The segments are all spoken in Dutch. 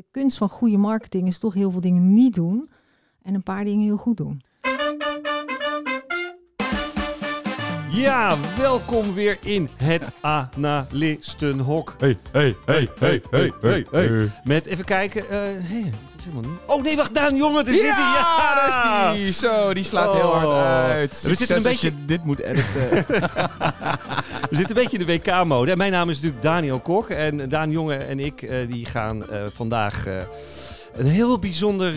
De kunst van goede marketing is toch heel veel dingen niet doen en een paar dingen heel goed doen. Ja, welkom weer in het Analistenhok. Hey, hey, hey, hey, hey, hey, hey. Met even kijken. eh, hey, Oh nee, wacht, Daan Jongen, daar zit hij. Ja, daar is die. Zo, die slaat heel hard Oh. uit. We zitten een als je dit moet editen. We zitten een beetje in de WK-mode. Mijn naam is natuurlijk Daniel Kok. En Daan Jongen en ik eh, die gaan eh, vandaag eh, een heel bijzonder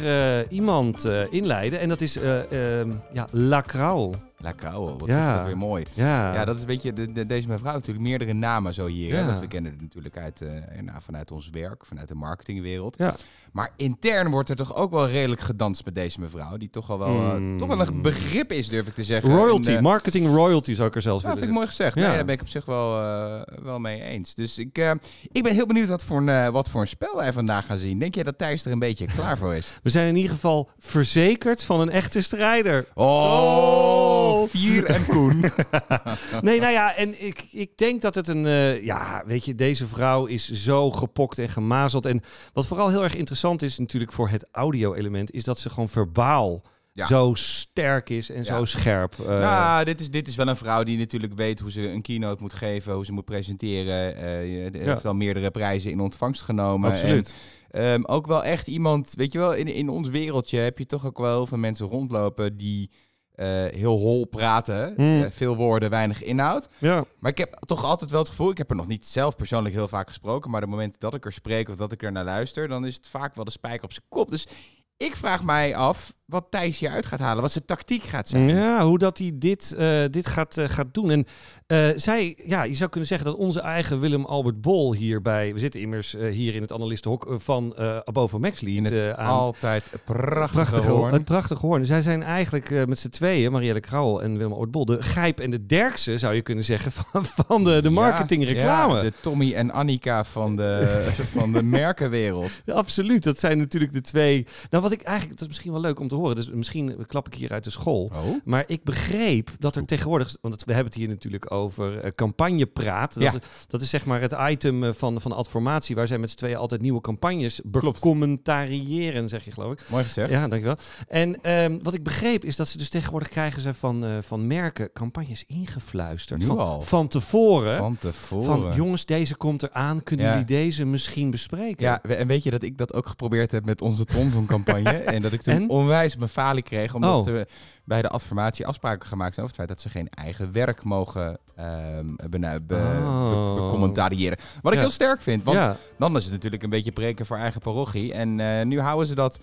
iemand inleiden. En dat is eh ehm, ja, Lacrau. Lekker ouwe, wat Ja. is dat weer mooi. Ja, Ja, dat is een beetje, de, de- deze mevrouw heeft natuurlijk meerdere namen zo hier. Ja. want we kennen het natuurlijk uit, eh, nou, vanuit ons werk, vanuit de marketingwereld. Ja. Maar intern wordt er toch ook wel redelijk gedanst met deze mevrouw. Die toch al wel, eh, Mm. toch wel een begrip is, durf ik te zeggen. royalty, En, eh, marketing royalty zou ik er zelfs Ja, willen vind ik mooi gezegd. Ja. Nee, daar ben ik op zich wel, wel mee eens. Dus ik, ik ben heel benieuwd wat voor, een, wat voor een spel wij vandaag gaan zien. Denk jij dat Thijs er een beetje klaar voor is? We zijn in ieder geval verzekerd van een echte strijder. Oh, Vier en Koen. Nee, nou ja, en ik, ik denk dat het een... eh, ja, weet je, deze vrouw is zo gepokt en gemazeld. En wat vooral heel erg interessant is natuurlijk voor het audio-element... is dat ze gewoon verbaal Ja. zo sterk is en Ja. zo scherp. Eh, nou, dit is, dit is wel een vrouw die natuurlijk weet hoe ze een keynote moet geven, hoe ze moet presenteren. Eh, Ja. heeft al meerdere prijzen in ontvangst genomen. Absoluut. En, ehm, ook wel echt iemand, weet je wel, in, in ons wereldje heb je toch ook wel heel veel mensen rondlopen die eh, heel hol praten. Hmm. Eh, veel woorden, weinig inhoud. ja. Maar ik heb toch altijd wel het gevoel, ik heb er nog niet zelf persoonlijk heel vaak gesproken, maar de momenten dat ik er spreek of dat ik er naar luister, dan is het vaak wel de spijker op zijn kop. Dus ik vraag mij af wat Thijs hier uit gaat halen, wat zijn tactiek gaat zijn. Ja, hoe dat hij dit, eh, dit gaat, eh, gaat doen. En eh, zij, ja, je zou kunnen zeggen dat onze eigen Willem Albert Bol hierbij... We zitten immers hier in het analistenhok van het eh, aan altijd prachtige, prachtige hoorn. Het prachtige hoorn. Zij zijn eigenlijk met z'n tweeën, Marielle Krauwel en Willem Albert Bol... de Gijp en de Derksen, zou je kunnen zeggen, van, van de, de marketing reclame. Ja, de Tommy en Annika van de, van de merkenwereld. Ja, absoluut. Dat zijn natuurlijk de twee... Nou, wat ik eigenlijk... Dat is misschien wel leuk om te horen. Dus misschien klap ik hier uit de school. Oh. Maar ik begreep dat er tegenwoordig, want we hebben het hier natuurlijk over eh, campagnepraat. Dat, Ja. is, dat is zeg maar het item eh, van, van Adformatie, waar zij met z'n tweeën altijd nieuwe campagnes Klopt. becommentariëren, zeg je geloof ik. Mooi gezegd. Ja, dankjewel. En ehm, wat ik begreep is dat ze dus tegenwoordig krijgen ze van, eh, van merken campagnes ingefluisterd. Nu van, al. van tevoren. Van tevoren. Van jongens, deze komt eraan. Kunnen Ja. jullie deze misschien bespreken? Ja, en weet je dat ik dat ook geprobeerd heb met onze TomTom-campagne? en dat ik toen En? onwijs mijn falie kreeg, omdat Oh. ze bij de adformatie afspraken gemaakt zijn over het feit dat ze geen eigen werk mogen ehm benu- be- Oh. be- becommentariëren. Wat ik heel sterk vind, want ja. dan is het natuurlijk een beetje preken voor eigen parochie. En eh, nu houden ze dat,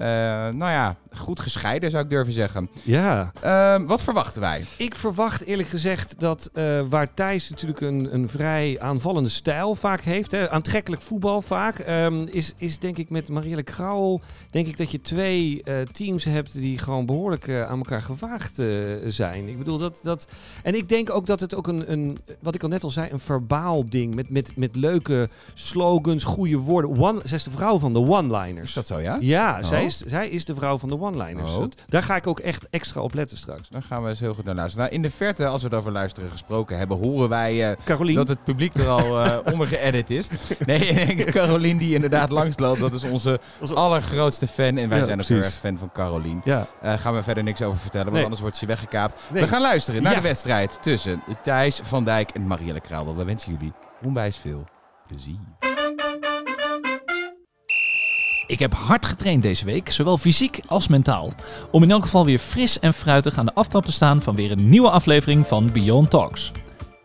eh, nou ja, goed gescheiden zou ik durven zeggen. ja. Ehm, wat verwachten wij? Ik verwacht eerlijk gezegd dat eh, waar Thijs natuurlijk een, een vrij aanvallende stijl vaak heeft, hè, aantrekkelijk voetbal vaak, ehm, is, is denk ik met Marielle Krauwel, denk ik dat je twee eh, teams hebt die gewoon behoorlijk eh, aan elkaar gewaagd zijn. Ik bedoel dat, dat, en ik denk ook dat het ook een, een wat ik al net al zei, een verbaal ding met, met, met leuke slogans, goede woorden. One, zij is de vrouw van de Is one-liners. dat zo, ja? Ja, Oh. zij, is, zij is de vrouw van de one-liners. Oh. Daar ga ik ook echt extra op letten straks. Dan gaan we eens heel goed naar luisteren. Nou, in de verte, als we het over luisteren gesproken hebben, horen wij eh, dat het publiek er al eh onder geëdit is. Nee, Carolien die inderdaad langsloopt, dat is onze allergrootste fan. En wij Ja, zijn ook heel erg fan van Carolien. Ja. Daar gaan we verder niks over vertellen, want Nee. anders wordt ze weggekaapt. Nee. We gaan luisteren naar Ja. de wedstrijd tussen Thijs van Dijk en Marielle Krauwel. We wensen jullie onwijs veel plezier. Ik heb hard getraind deze week, zowel fysiek als mentaal. Om in elk geval weer fris en fruitig aan de aftrap te staan van weer een nieuwe aflevering van Beyond Talks.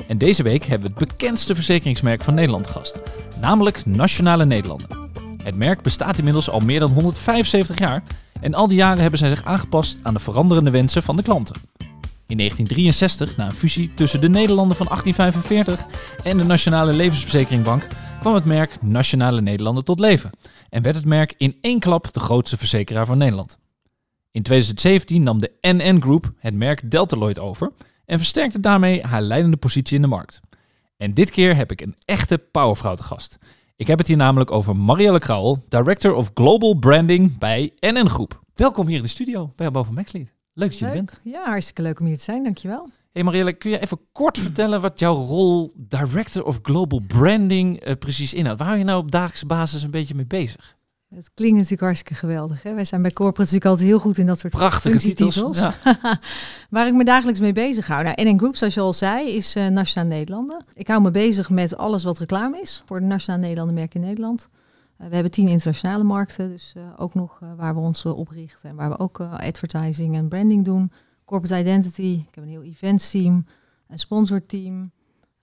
En deze week hebben we het bekendste verzekeringsmerk van Nederland gast, namelijk Nationale Nederlanden. Het merk bestaat inmiddels al meer dan 175 jaar en al die jaren hebben zij zich aangepast aan de veranderende wensen van de klanten. In 1963, na een fusie tussen de Nederlanden van 1845 en de Nationale Levensverzekeringbank, kwam het merk Nationale Nederlanden tot leven en werd het merk in één klap de grootste verzekeraar van Nederland. In 2017 nam de NN Group het merk Deltaloid over en versterkte daarmee haar leidende positie in de markt. En dit keer heb ik een echte powervrouw te gast. Ik heb het hier namelijk over Marielle Krauwel, Director of Global Branding bij NN Groep. Welkom hier in de studio bij Boven Maxlead. Leuk dat je er bent. Ja, hartstikke leuk om hier te zijn, dankjewel. Hey Marielle, kun je even kort vertellen wat jouw rol Director of Global Branding eh, precies inhoudt? Waar hou je nou op dagelijkse basis een beetje mee bezig? Het klinkt natuurlijk hartstikke geweldig. Hè? Wij zijn bij corporate natuurlijk altijd heel goed in dat soort Prachtige titels. Ja. Waar ik me dagelijks mee bezig hou. Nou, NN Group, zoals je al zei, is eh Nationaal Nederlanden. Ik hou me bezig met alles wat reclame is voor de Nationaal Nederlanden merk in Nederland. Eh, we hebben tien internationale markten, dus ook nog waar we ons eh, op richten. En waar we ook advertising en branding doen. Corporate Identity, ik heb een heel events team, een sponsorteam,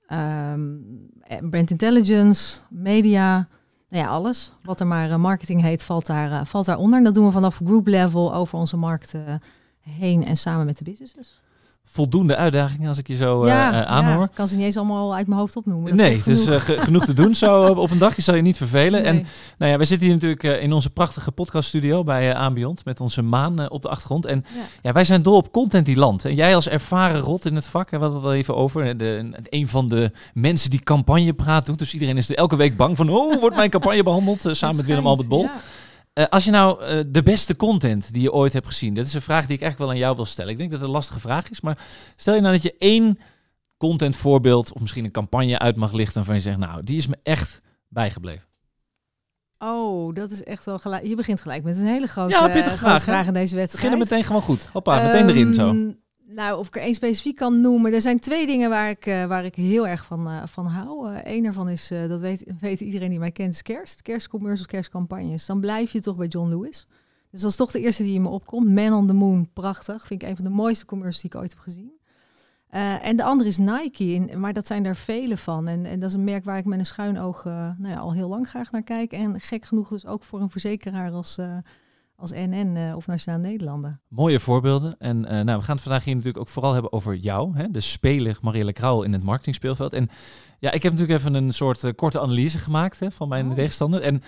ehm, en brand intelligence, media. Nou ja, alles. Wat er maar eh, marketing heet, valt, daar, eh, valt daaronder. En dat doen we vanaf group level over onze markten heen en samen met de businesses. Voldoende uitdagingen als ik je zo eh, ja, eh, aanhoor. ja, ik kan ze niet eens allemaal uit mijn hoofd opnoemen. Nee, het is genoeg. eh, ge- genoeg te doen zo op een dag. Je zal je niet vervelen. En nou ja, we zitten hier natuurlijk in onze prachtige podcaststudio bij Ambiont met onze maan op de achtergrond. En Ja. ja, wij zijn dol op content die land. En jij als ervaren rot in het vak, we hadden het al even over. De, een van de mensen die campagnepraat doet. Dus iedereen is er elke week bang van, oh, wordt mijn campagne behandeld? eh, samen met Het Willem-Albert Bol. Eh, als je nou eh, de beste content die je ooit hebt gezien, dat is een vraag die ik eigenlijk wel aan jou wil stellen. Ik denk dat het een lastige vraag is, maar stel je nou dat je één content voorbeeld of misschien een campagne uit mag lichten waarvan je zegt, nou, die is me echt bijgebleven. Oh, dat is echt wel gelijk. Je begint gelijk met een hele grote, Ja, pittige eh, vraag, in deze We wedstrijd. beginnen meteen gewoon goed. Hoppa, meteen erin zo. Nou, of ik er één specifiek kan noemen. Er zijn twee dingen waar ik, eh, waar ik heel erg van, eh, van hou. Eén daarvan is, eh, dat weet, weet iedereen die mij kent, is kerst. Kerstcommercials, kerstcampagnes. Dan blijf je toch bij John Lewis. Dus dat is toch de eerste die in me opkomt. Man on the Moon, prachtig. Vind ik een van de mooiste commercials die ik ooit heb gezien. Eh, en de andere is Nike, maar dat zijn er vele van. En, en dat is een merk waar ik met een schuin oog eh, nou ja, al heel lang graag naar kijk. En gek genoeg dus ook voor een verzekeraar als, eh, als NN eh, of Nationaal Nederlanden. Mooie voorbeelden. En eh, nou, we gaan het vandaag hier natuurlijk ook vooral hebben over jou, hè, de speler Marielle Krauw in het marketingspeelveld. En ja, ik heb natuurlijk even een soort eh, korte analyse gemaakt hè, van mijn Oh. tegenstander. En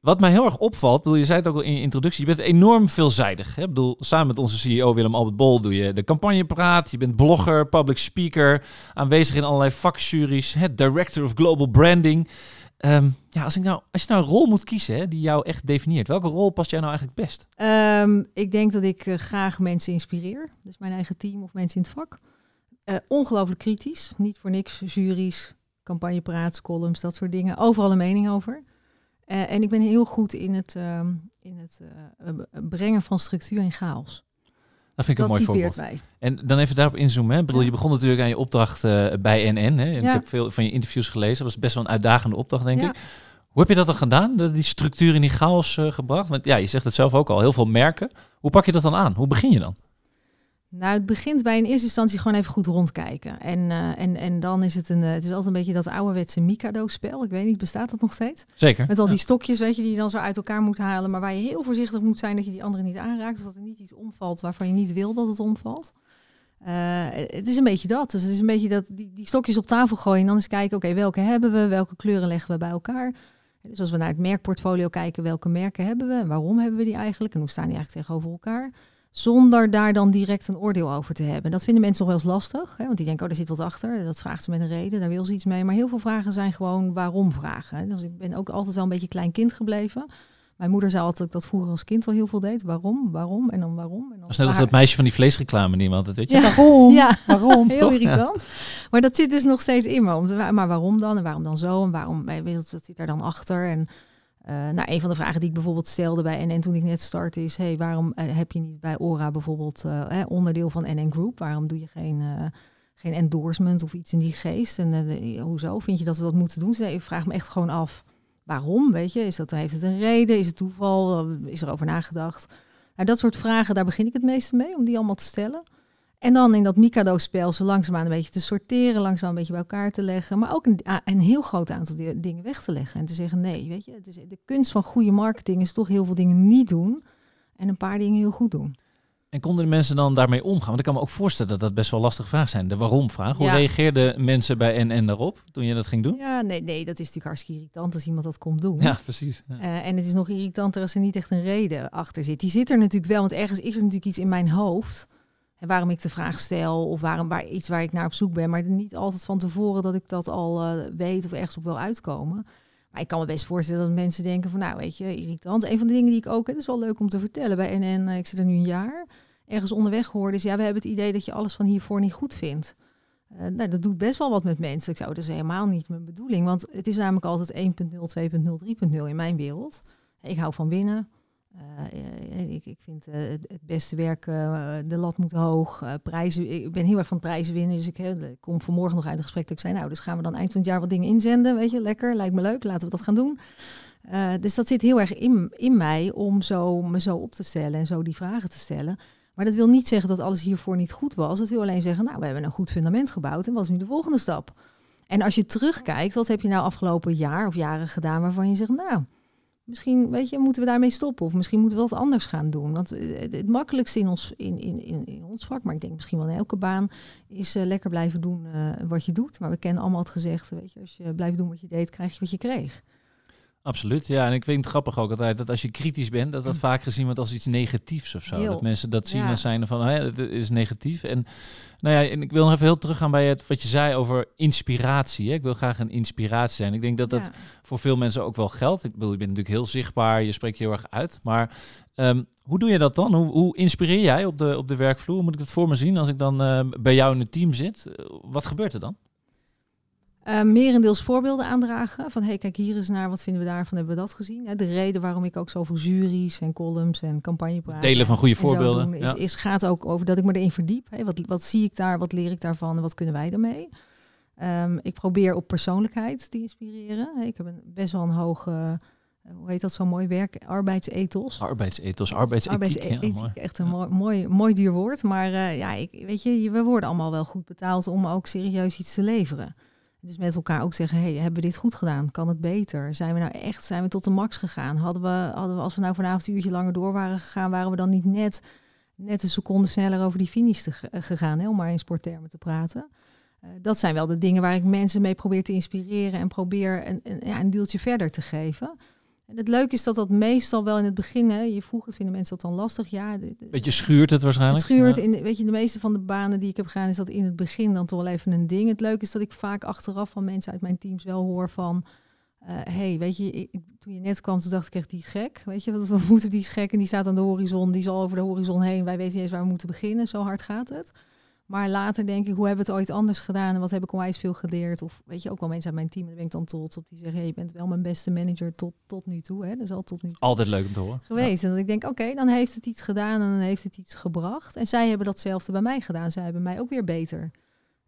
wat mij heel erg opvalt, bedoel, je zei het ook al in je introductie, je bent enorm veelzijdig. Hè? Ik bedoel, samen met onze CEO Willem-Albert Bol doe je de campagnepraat, je bent blogger, public speaker, aanwezig in allerlei vakjuries, hè, director of global branding. Ehm, ja, als, ik nou, als je nou een rol moet kiezen hè, die jou echt definieert, welke rol past jij nou eigenlijk best? Ehm, ik denk dat ik eh, graag mensen inspireer. Dus mijn eigen team of mensen in het vak. Eh, ongelooflijk kritisch. Niet voor niks. Juries, campagnepraats, columns, dat soort dingen. Overal een mening over. Eh, en ik ben heel goed in het, ehm, in het brengen van structuur in chaos. Dat vind ik dat een mooi voorbeeld. mij. En dan even daarop inzoomen. Hè. Ik bedoel, Ja. Je begon natuurlijk aan je opdracht eh, bij NN. Hè. En Ik heb veel van je interviews gelezen. Dat was best wel een uitdagende opdracht, denk Ja. ik. Hoe heb je dat dan gedaan? Die structuur in die chaos eh, gebracht? Want ja, je zegt het zelf ook al, heel veel merken. Hoe pak je dat dan aan? Hoe begin je dan? Nou, het begint bij in eerste instantie gewoon even goed rondkijken. En, eh, en, en dan is het een, eh, het is altijd een beetje dat ouderwetse Mikado-spel. Ik weet niet, bestaat dat nog steeds? Zeker. Met al Ja. die stokjes, weet je, die je dan zo uit elkaar moet halen. Maar waar je heel voorzichtig moet zijn dat je die andere niet aanraakt. Of dat er niet iets omvalt waarvan je niet wil dat het omvalt. Eh, het is een beetje dat. Dus het is een beetje dat die, die stokjes op tafel gooien. En dan eens kijken, oké, welke hebben we? Welke kleuren leggen we bij elkaar? Dus als we naar het merkportfolio kijken, welke merken hebben we? En waarom hebben we die eigenlijk? En hoe staan die eigenlijk tegenover elkaar? Zonder daar dan direct een oordeel over te hebben. Dat vinden mensen nog wel eens lastig. Hè? Want die denken, oh, er zit wat achter. Dat vraagt ze met een reden, daar wil ze iets mee. Maar heel veel vragen zijn gewoon waarom vragen. hè. Dus ik ben ook altijd wel een beetje klein kind gebleven. Mijn moeder zei altijd dat vroeger als kind al heel veel deed. Waarom, waarom en dan waarom. En dan Dat net als dat meisje van die vleesreclame die iemand altijd, weet je. Ja. Waarom? Ja, Waarom? heel Toch? Ja. irritant. Maar dat zit dus nog steeds in me. Maar waarom dan? En waarom dan zo? En waarom, je, wat zit daar dan achter? En eh, nou, een van de vragen die ik bijvoorbeeld stelde bij NN toen ik net startte is... Hey, waarom eh, heb je niet bij Ora bijvoorbeeld eh, onderdeel van NN Group? Waarom doe je geen, geen endorsement of iets in die geest? En hoezo vind je dat we dat moeten doen? Ik vraag me echt gewoon af, waarom? Weet je, is dat, heeft het een reden? Is het toeval? Is er over nagedacht? Nou, dat soort vragen, daar begin ik het meeste mee, om die allemaal te stellen. En dan in dat Mikado-spel zo langzaamaan een beetje te sorteren, langzaam een beetje bij elkaar te leggen. Maar ook een, heel groot aantal di- dingen weg te leggen. En te zeggen, nee, weet je, het is, de kunst van goede marketing is toch heel veel dingen niet doen. En een paar dingen heel goed doen. En konden de mensen dan daarmee omgaan? Want ik kan me ook voorstellen dat dat best wel lastige vragen zijn. De waarom-vraag. Hoe Ja. reageerden mensen bij NN daarop toen je dat ging doen? Ja, nee, nee, dat is natuurlijk hartstikke irritant als iemand dat komt doen. Ja, precies. Ja. Eh, en het is nog irritanter als er niet echt een reden achter zit. Die zit er natuurlijk wel, want ergens is er natuurlijk iets in mijn hoofd. En waarom ik de vraag stel, of waarom waar, iets waar ik naar op zoek ben. Maar niet altijd van tevoren dat ik dat al eh, weet of ergens op wil uitkomen. Maar ik kan me best voorstellen dat mensen denken van, nou weet je, irritant. Een van de dingen die ik ook, het is wel leuk om te vertellen bij NN, eh, ik zit er nu een jaar, ergens onderweg hoorde, is ja, we hebben het idee dat je alles van hiervoor niet goed vindt. Eh, nou, dat doet best wel wat met mensen. Ik zou, dat is helemaal niet mijn bedoeling, want het is namelijk altijd 1.0, 2.0, 3.0 in mijn wereld. Ik hou van winnen. Uh, ik, ik, vind uh, het, beste werk, uh, de lat moet hoog, prijzen. Ik ben heel erg van prijzen winnen, dus ik, ik, kom vanmorgen nog uit een gesprek dat ik zei, nou, dus gaan we dan eind van het jaar wat dingen inzenden, weet je, lekker, lijkt me leuk, laten we dat gaan doen. dus dat zit heel erg in, in mij om zo, me zo op te stellen en zo die vragen te stellen. Maar dat wil niet zeggen dat alles hiervoor niet goed was. Dat wil alleen zeggen, nou, we hebben een goed fundament gebouwd en wat is nu de volgende stap? En als je terugkijkt, wat heb je nou afgelopen jaar of jaren gedaan waarvan je zegt, nou, misschien weet je, moeten we daarmee stoppen. Of misschien moeten we wat anders gaan doen. Want eh, het, makkelijkste in ons, in, in, in, ons vak, maar ik denk misschien wel in elke baan, is uh, lekker blijven doen uh, wat je doet. Maar we kennen allemaal het gezegd, weet je, als je blijft doen wat je deed, krijg je wat je kreeg. Absoluut, ja. En ik vind het grappig ook altijd dat als je kritisch bent, dat dat mm. vaak gezien wordt als iets negatiefs of zo. Heel. Dat mensen dat zien ja. als zijn van, hè, het is negatief. En nou ja, en ik wil nog even heel teruggaan bij het wat je zei over inspiratie. Hè. Ik wil graag een inspiratie zijn. Ik denk dat dat voor veel mensen ook wel geldt. Ik bedoel, je bent natuurlijk heel zichtbaar, je spreekt je heel erg uit. Maar um, hoe doe je dat dan? Hoe, hoe, inspireer jij op de, op de werkvloer? Moet ik het voor me zien als ik dan uh, bij jou in het team zit? wat gebeurt er dan? Uh, merendeels voorbeelden aandragen. Van hey, kijk hier eens naar, wat vinden we daarvan, hebben we dat gezien? de reden waarom ik ook zoveel juries en columns en campagnepraten... Delen van goede voorbeelden. Doen, is, is, gaat ook over dat ik me erin verdiep. Wat, wat zie ik daar, wat leer ik daarvan en wat kunnen wij daarmee? Um, ik probeer op persoonlijkheid te inspireren. Hey, ik heb een, best wel een hoge, uh, hoe heet dat zo mooi werk, arbeidsethos. Arbeidsethos, arbeidsethiek. Ja, echt een mooi, mooi, mooi duur woord. Maar uh, ja, ik, weet je, we worden allemaal wel goed betaald om ook serieus iets te leveren. Dus met elkaar ook zeggen, hey, hebben we dit goed gedaan? Kan het beter? Zijn we nou echt, zijn we tot de max gegaan? Hadden we, hadden we als we nou vanavond een uurtje langer door waren gegaan, waren we dan niet net, net een seconde sneller over die finish te, gegaan, hè, om maar in sporttermen te praten. Uh, dat zijn wel de dingen waar ik mensen mee probeer te inspireren en probeer een, een, ja, een duwtje verder te geven. En het leuke is dat dat meestal wel in het begin, hè, je vroeg het, vinden mensen dat dan lastig? Ja. Beetje schuurt het waarschijnlijk? Het schuurt. In, weet je, de meeste van de banen die ik heb gedaan, is dat in het begin dan toch wel even een ding. Het leuke is dat ik vaak achteraf van mensen uit mijn teams wel hoor van... Uh, hey, weet je, toen je net kwam, toen dacht ik echt, die is gek. Weet je, wat moeten die is gek en die staat aan de horizon, die is al over de horizon heen. Wij weten niet eens waar we moeten beginnen, zo hard gaat het. Maar later denk ik, hoe hebben we het ooit anders gedaan en wat heb ik onwijs veel geleerd? Of weet je, ook wel mensen uit mijn team, daar ben ik dan trots op, die zeggen, hey, je bent wel mijn beste manager tot, tot nu toe. Hè? Dus al tot nu toe. Altijd leuk om te horen. Geweest. En dat ik denk, oké, dan heeft het iets gedaan en dan heeft het iets gebracht. En zij hebben datzelfde bij mij gedaan. Zij hebben mij ook weer beter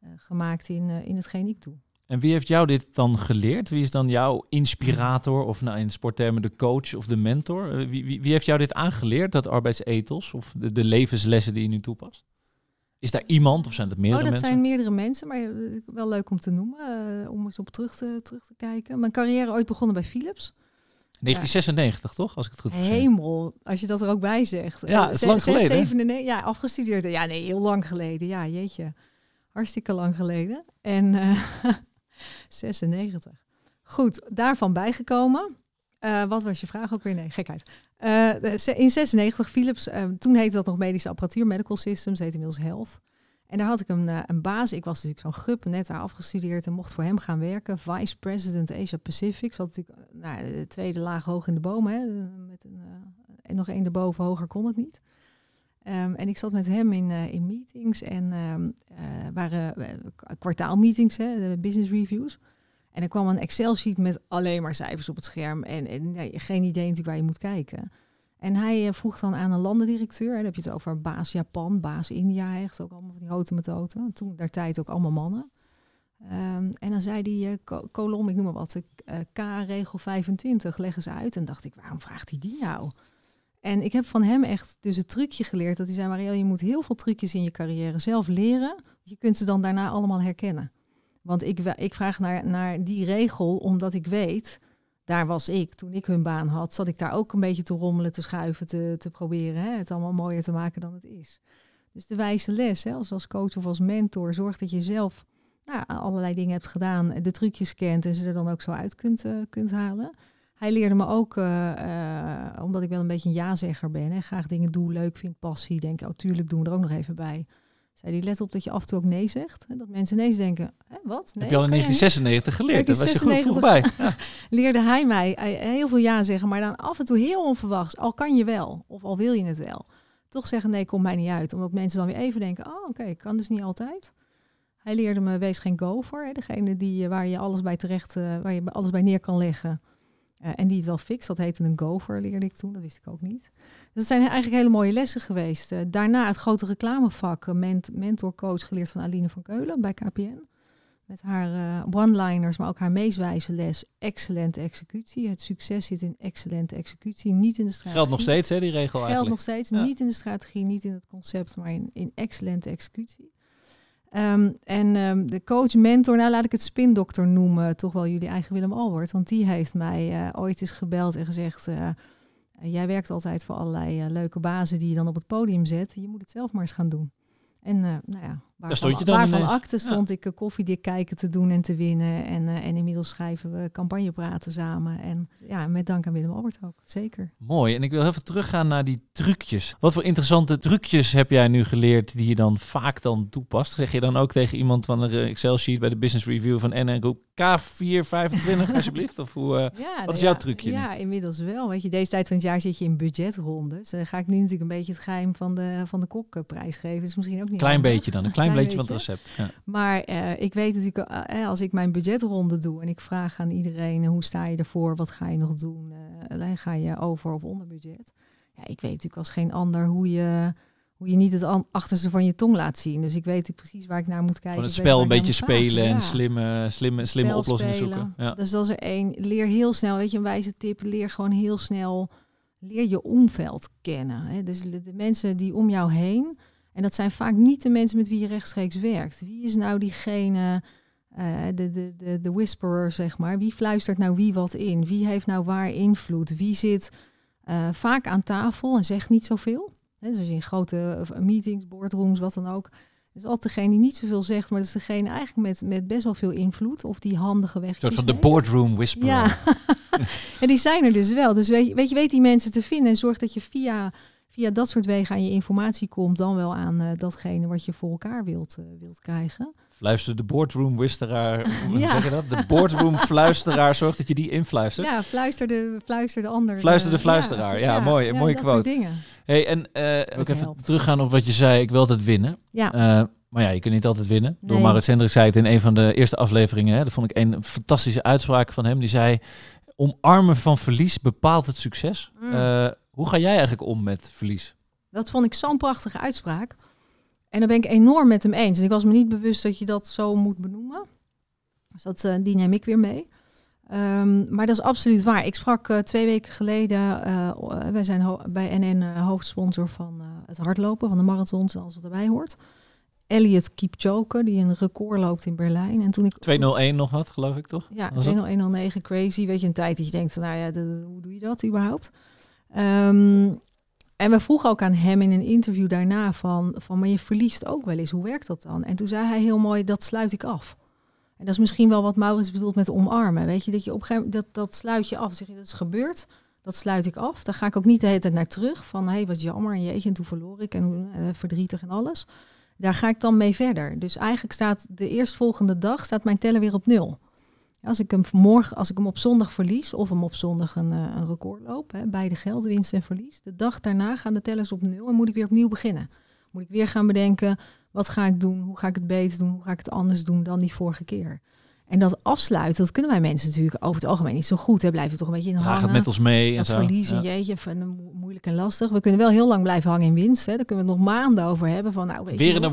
uh, gemaakt in, uh, in hetgeen ik doe. En wie heeft jou dit dan geleerd? Wie is dan jouw inspirator of nou, in sporttermen de coach of de mentor? Uh, wie, wie, wie, heeft jou dit aangeleerd, dat arbeidsethos of de, de levenslessen die je nu toepast? Is daar iemand of zijn het meerdere mensen? Oh, dat zijn meerdere mensen, maar wel leuk om te noemen, uh, om eens op terug te, terug te kijken. Mijn carrière ooit begonnen bij Philips. 1996, ja. toch? Als ik het goed heb Hemel, als je dat er ook bij zegt. Ja, het is lang geleden. 97, ja, afgestudeerd. Ja, nee, heel lang geleden. Ja, jeetje. Hartstikke lang geleden. En uh, 96. Goed, daarvan bijgekomen. Uh, wat was je vraag ook weer? Nee, gekheid. Uh, in 96 Philips, uh, toen heette dat nog medische apparatuur, medical systems, heet inmiddels health. En daar had ik een, een baas. Ik was natuurlijk zo'n gup, net daar afgestudeerd en mocht voor hem gaan werken. Vice President Asia Pacific. Zat natuurlijk nou, de tweede laag hoog in de bomen. Hè, met een, en nog één erboven, hoger kon het niet. Um, en ik zat met hem in, in meetings en um, waren kwartaalmeetings, hè, business reviews. En er kwam een Excel-sheet met alleen maar cijfers op het scherm. En, en geen idee natuurlijk waar je moet kijken. En hij uh, vroeg dan aan een landendirecteur, en dan heb je het over baas Japan, baas India, echt ook allemaal van die houten methoden. Toen daar tijd ook allemaal mannen. Um, en dan zei die uh, kolom, ik noem maar wat, K-regel 25, leggen ze uit. En dacht ik, waarom vraagt hij die nou? En ik heb van hem echt dus het trucje geleerd. Dat hij zei, Marielle, je moet heel veel trucjes in je carrière zelf leren. Je kunt ze dan daarna allemaal herkennen. Want ik, ik vraag naar, naar die regel omdat ik weet, daar was ik toen ik hun baan had, zat ik daar ook een beetje te rommelen, te schuiven, te, te proberen hè, het allemaal mooier te maken dan het is. Dus de wijze les, hè, als, als coach of als mentor, zorg dat je zelf nou, allerlei dingen hebt gedaan, de trucjes kent en ze er dan ook zo uit kunt, uh, kunt halen. Hij leerde me ook, uh, uh, omdat ik wel een beetje een ja-zegger ben, hè, graag dingen doe, leuk vind, passie, denk, oh tuurlijk doen we er ook nog even bij zei die let op dat je af en toe ook nee zegt. En dat mensen ineens denken, Hè, wat? Nee, Heb je al in 1996 geleerd? Daar was je goed vroeg bij. leerde hij mij heel veel ja zeggen, maar dan af en toe heel onverwachts. Al kan je wel, of al wil je het wel. Toch zeggen nee, komt mij niet uit. Omdat mensen dan weer even denken, oh oké, ik kan dus niet altijd. Hij leerde me, wees geen gopher. Hè, degene die, eh, waar je alles bij terecht, uh, waar je alles bij neer kan leggen. Eh, en die het wel fixt. Dat heette een gopher, leerde ik toen. Dat wist ik ook niet. Dat zijn eigenlijk hele mooie lessen geweest. Eh, daarna het grote reclamevak, uh, ment mentorcoach geleerd van Aline van Keulen bij KPN. Met haar one-liners, maar ook haar meest wijze les. Excellente executie. Het succes zit in excellente executie, niet in de strategie. Geldt nog steeds, hè, die regel Geldt eigenlijk. nog steeds, niet in de strategie, niet in het concept, maar in, in excellente executie. Um, en um, de coach, mentor, nou laat ik het spindokter noemen, toch wel jullie eigen Willem Albert. Want die heeft mij uh, ooit eens gebeld en gezegd, uh, jij werkt altijd voor allerlei uh, leuke bazen die je dan op het podium zet. Je moet het zelf maar eens gaan doen. En nou ja, Daar stond je dan waarvan acte stond ik koffiedik kijken te doen en te winnen. En, en inmiddels schrijven we campagnepraten samen. En ja, met dank aan Willem Albert ook, zeker. Mooi. En ik wil even teruggaan naar die trucjes. Wat voor interessante trucjes heb jij nu geleerd die je dan vaak dan toepast? Zeg je dan ook tegen iemand van een Excel-sheet bij de Business Review van NN Groep K425 alsjeblieft? Of hoe, uh, ja, wat is ja, jouw trucje? Ja, inmiddels wel. Weet je, deze tijd van het jaar zit je in budgetrondes. Dan ga ik nu natuurlijk een beetje het geheim van de, van de kokprijs geven. Dat is misschien ook niet Klein handig. beetje dan, een klein, beetje, van het recept. Ja. Maar uh, ik weet natuurlijk, uh, als ik mijn budgetronde doe en ik vraag aan iedereen hoe sta je ervoor, wat ga je nog doen, ga je over of onder budget. Ja, ik weet natuurlijk als geen ander hoe je, hoe je niet het achterste van je tong laat zien. Dus ik weet natuurlijk precies waar ik naar moet kijken. Het spel een beetje spelen en Ja. slimme, slimme, slimme Spel oplossingen spelen. zoeken. Ja. Dus dat is er één. Leer heel snel, weet je, een wijze tip. Leer gewoon heel snel, leer je omveld kennen. Hè? Dus de, de mensen die om jou heen, en dat zijn vaak niet de mensen met wie je rechtstreeks werkt. Wie is nou diegene, uh, de, de, de, de whisperer, zeg maar. Wie fluistert nou wie wat in? Wie heeft nou waar invloed? Wie zit uh, vaak aan tafel en zegt niet zoveel? Hè? Dus in grote meetings, boardrooms, wat dan ook... is altijd degene die niet zoveel zegt, maar dat is degene eigenlijk met, met best wel veel invloed. Of die handige weg. Soort van de boardroom whisperer. Ja, en die zijn er dus wel. Dus weet je, weet je, weet die mensen te vinden en zorg dat je via, via dat soort wegen aan je informatie komt, dan wel aan uh, datgene wat je voor elkaar wilt, uh, wilt krijgen. Fluister de boardroom wisteraar, hoe Ja. zeg je dat? De boardroom fluisteraar, zorg dat je die influistert. Ja, fluister de, fluister de ander. Fluister de eh, fluisteraar. Ja, mooi, een mooie dat quote. soort dingen. Hey, en uh, ook even helpt. teruggaan op wat je zei, ik wil altijd winnen. Ja. Uh, maar ja, je kunt niet altijd winnen. Door Nee. Maurits Hendrik zei het in een van de eerste afleveringen. Hè, dat vond ik een fantastische uitspraak van hem. Die zei, omarmen van verlies bepaalt het succes. Mm. Uh, hoe ga jij eigenlijk om met verlies? Dat vond ik zo'n prachtige uitspraak. En daar ben ik enorm met hem eens. En ik was me niet bewust dat je dat zo moet benoemen. Dus dat, uh, die neem ik weer mee. Um, maar dat is absoluut waar. Ik sprak uh, twee weken geleden. Uh, wij zijn bij NN hoofdsponsor van het hardlopen, van de marathons en alles wat erbij hoort. Elliot Kipchoge, die een record loopt in Berlijn. En toen ik 201 nog wat, geloof ik toch? Ja, Was dat? 20109, crazy. Weet je, een tijd dat je denkt van, nou ja, de- hoe doe je dat überhaupt? Ehm, en we vroegen ook aan hem in een interview daarna van, van, maar je verliest ook wel eens. Hoe werkt dat dan? En toen zei hij heel mooi, dat sluit ik af. En dat is misschien wel wat Maurits bedoelt met omarmen. Weet je, dat je op een gegeven moment, dat, dat sluit je af. Zeg dat is gebeurd. Dat sluit ik af. Daar ga ik ook niet de hele tijd naar terug. Van, hé, hey, wat jammer en jeetje, en toen verloor ik. En eh, verdrietig en alles. Daar ga ik dan mee verder. Dus eigenlijk staat de eerstvolgende dag, staat mijn teller weer op nul. Als ik hem morgen, als ik hem op zondag verlies, of hem op zondag een, eh, een record loop, hè, beide geld, winst en verlies. De dag daarna gaan de tellers op nul en moet ik weer opnieuw beginnen. Moet ik weer gaan bedenken, wat ga ik doen? Hoe ga ik het beter doen? Hoe ga ik het anders doen dan die vorige keer? En dat afsluiten, dat kunnen wij mensen natuurlijk over het algemeen niet zo goed. Hè? Blijven we toch een beetje in Draag hangen. het met ons mee. En zo. verliezen, Ja. jeetje, van, mo- moeilijk en lastig. We kunnen wel heel lang blijven hangen in winst. Hè? Daar kunnen we het nog maanden over hebben. Van, nou, weet Weer een.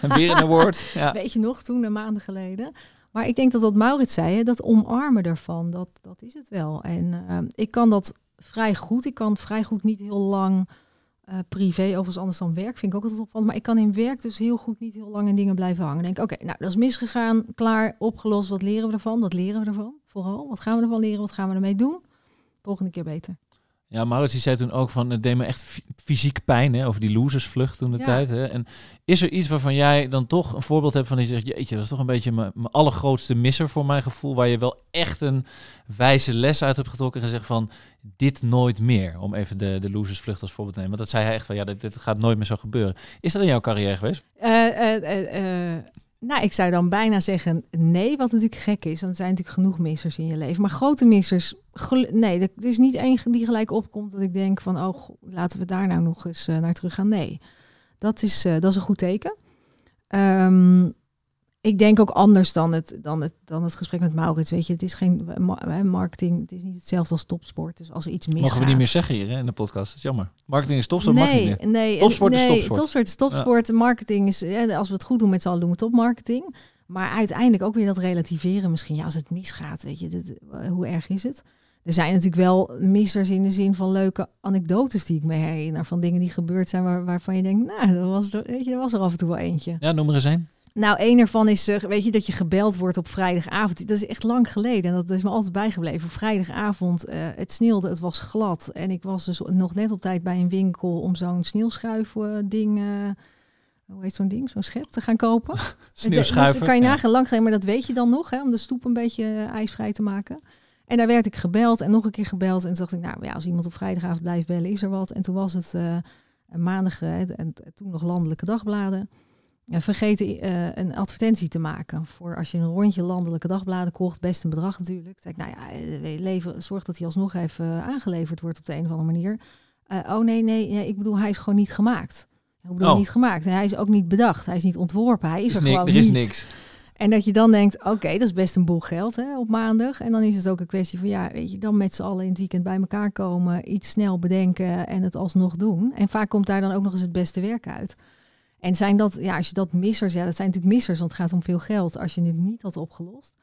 En weer een award. Ja. Weet je nog, toen, een maanden geleden. Maar ik denk dat wat Maurits zei, dat omarmen ervan, dat, dat is het wel. En eh, ik kan dat vrij goed. Ik kan vrij goed niet heel lang eh, privé, overigens anders dan werk, vind ik ook altijd opvallend. Maar ik kan in werk dus heel goed niet heel lang in dingen blijven hangen. Denk oké, nou, dat is misgegaan, klaar, opgelost. Wat leren we ervan? Wat leren we ervan? Vooral, wat gaan we ervan leren? Wat gaan we ermee doen? Volgende keer beter. Ja, Maurits die zei toen ook van, het deed me echt fysiek pijn hè, over die losersvlucht toen de Ja. tijd. Hè. En is er iets waarvan jij dan toch een voorbeeld hebt van die zegt, jeetje, dat is toch een beetje mijn, mijn allergrootste misser voor mijn gevoel, waar je wel echt een wijze les uit hebt getrokken en gezegd van, dit nooit meer, om even de, de losersvlucht als voorbeeld te nemen. Want dat zei hij echt van, ja, dit, dit gaat nooit meer zo gebeuren. Is dat in jouw carrière geweest? Eh, eh, eh, nou, ik zou dan bijna zeggen nee, wat natuurlijk gek is. Want er zijn natuurlijk genoeg missers in je leven. Maar grote missers, nee, er is niet één die gelijk opkomt dat ik denk van, oh, laten we daar nou nog eens eh, naar terug gaan. Nee, dat is, eh, dat is een goed teken. Ehm, ik denk ook anders dan het, dan, het, dan het gesprek met Maurits. Weet je, het is geen ma- marketing, het is niet hetzelfde als topsport. Dus als er iets misgaat... Mogen we niet meer zeggen hier hè, in de podcast. Dat is jammer. Marketing is topsport, mag niet nee, nee, Topsport is nee, topsport. Topsport is topsport. Marketing is, ja, als we het goed doen met z'n allen, doen we topmarketing. Maar uiteindelijk ook weer dat relativeren misschien. Ja, als het misgaat, weet je, dit, eh, hoe erg is het? Er zijn natuurlijk wel missers in de zin van leuke anekdotes die ik me herinner. Van dingen die gebeurd zijn waar, waarvan je denkt, nou, dat was, er- weet je, er was er af en toe wel eentje. Ja, noem er eens een. Nou, een ervan is, eh, weet je, dat je gebeld wordt op vrijdagavond. Dat is echt lang geleden en dat is me altijd bijgebleven. Vrijdagavond, eh, het sneeuwde, het was glad. En ik was dus nog net op tijd bij een winkel om zo'n sneeuwschuif-ding, hoe heet zo'n ding, zo'n schep te gaan kopen. Sneeuwschuiver. Dus kan je nagaan, lang geleden, maar dat weet je dan nog, hè, om de stoep een beetje eh, ijsvrij te maken. En daar werd ik gebeld en nog een keer gebeld. En toen dacht ik, nou ja, als iemand op vrijdagavond blijft bellen, is er wat. En toen was het eh, een maandag, eh, en toen nog landelijke dagbladen. Vergeten eh, een advertentie te maken. Voor als je een rondje landelijke dagbladen kocht, best een bedrag natuurlijk. Ik, nou ja, eh, leven, zorg dat hij alsnog even aangeleverd wordt op de een of andere manier. Eh, oh nee, nee, nee, ik bedoel, hij is gewoon niet gemaakt. Ik bedoel, Oh. niet gemaakt. En hij is ook niet bedacht. Hij is niet ontworpen. Hij is Er er, gewoon er is niet. niks. En dat je dan denkt, oké, dat is best een boel geld hè, op maandag. En dan is het ook een kwestie van, ja, weet je, dan met z'n allen in het weekend bij elkaar komen, iets snel bedenken en het alsnog doen. En vaak komt daar dan ook nog eens het beste werk uit. En zijn dat, ja, als je dat missers, ja, dat zijn natuurlijk missers, want het gaat om veel geld als je het niet had opgelost.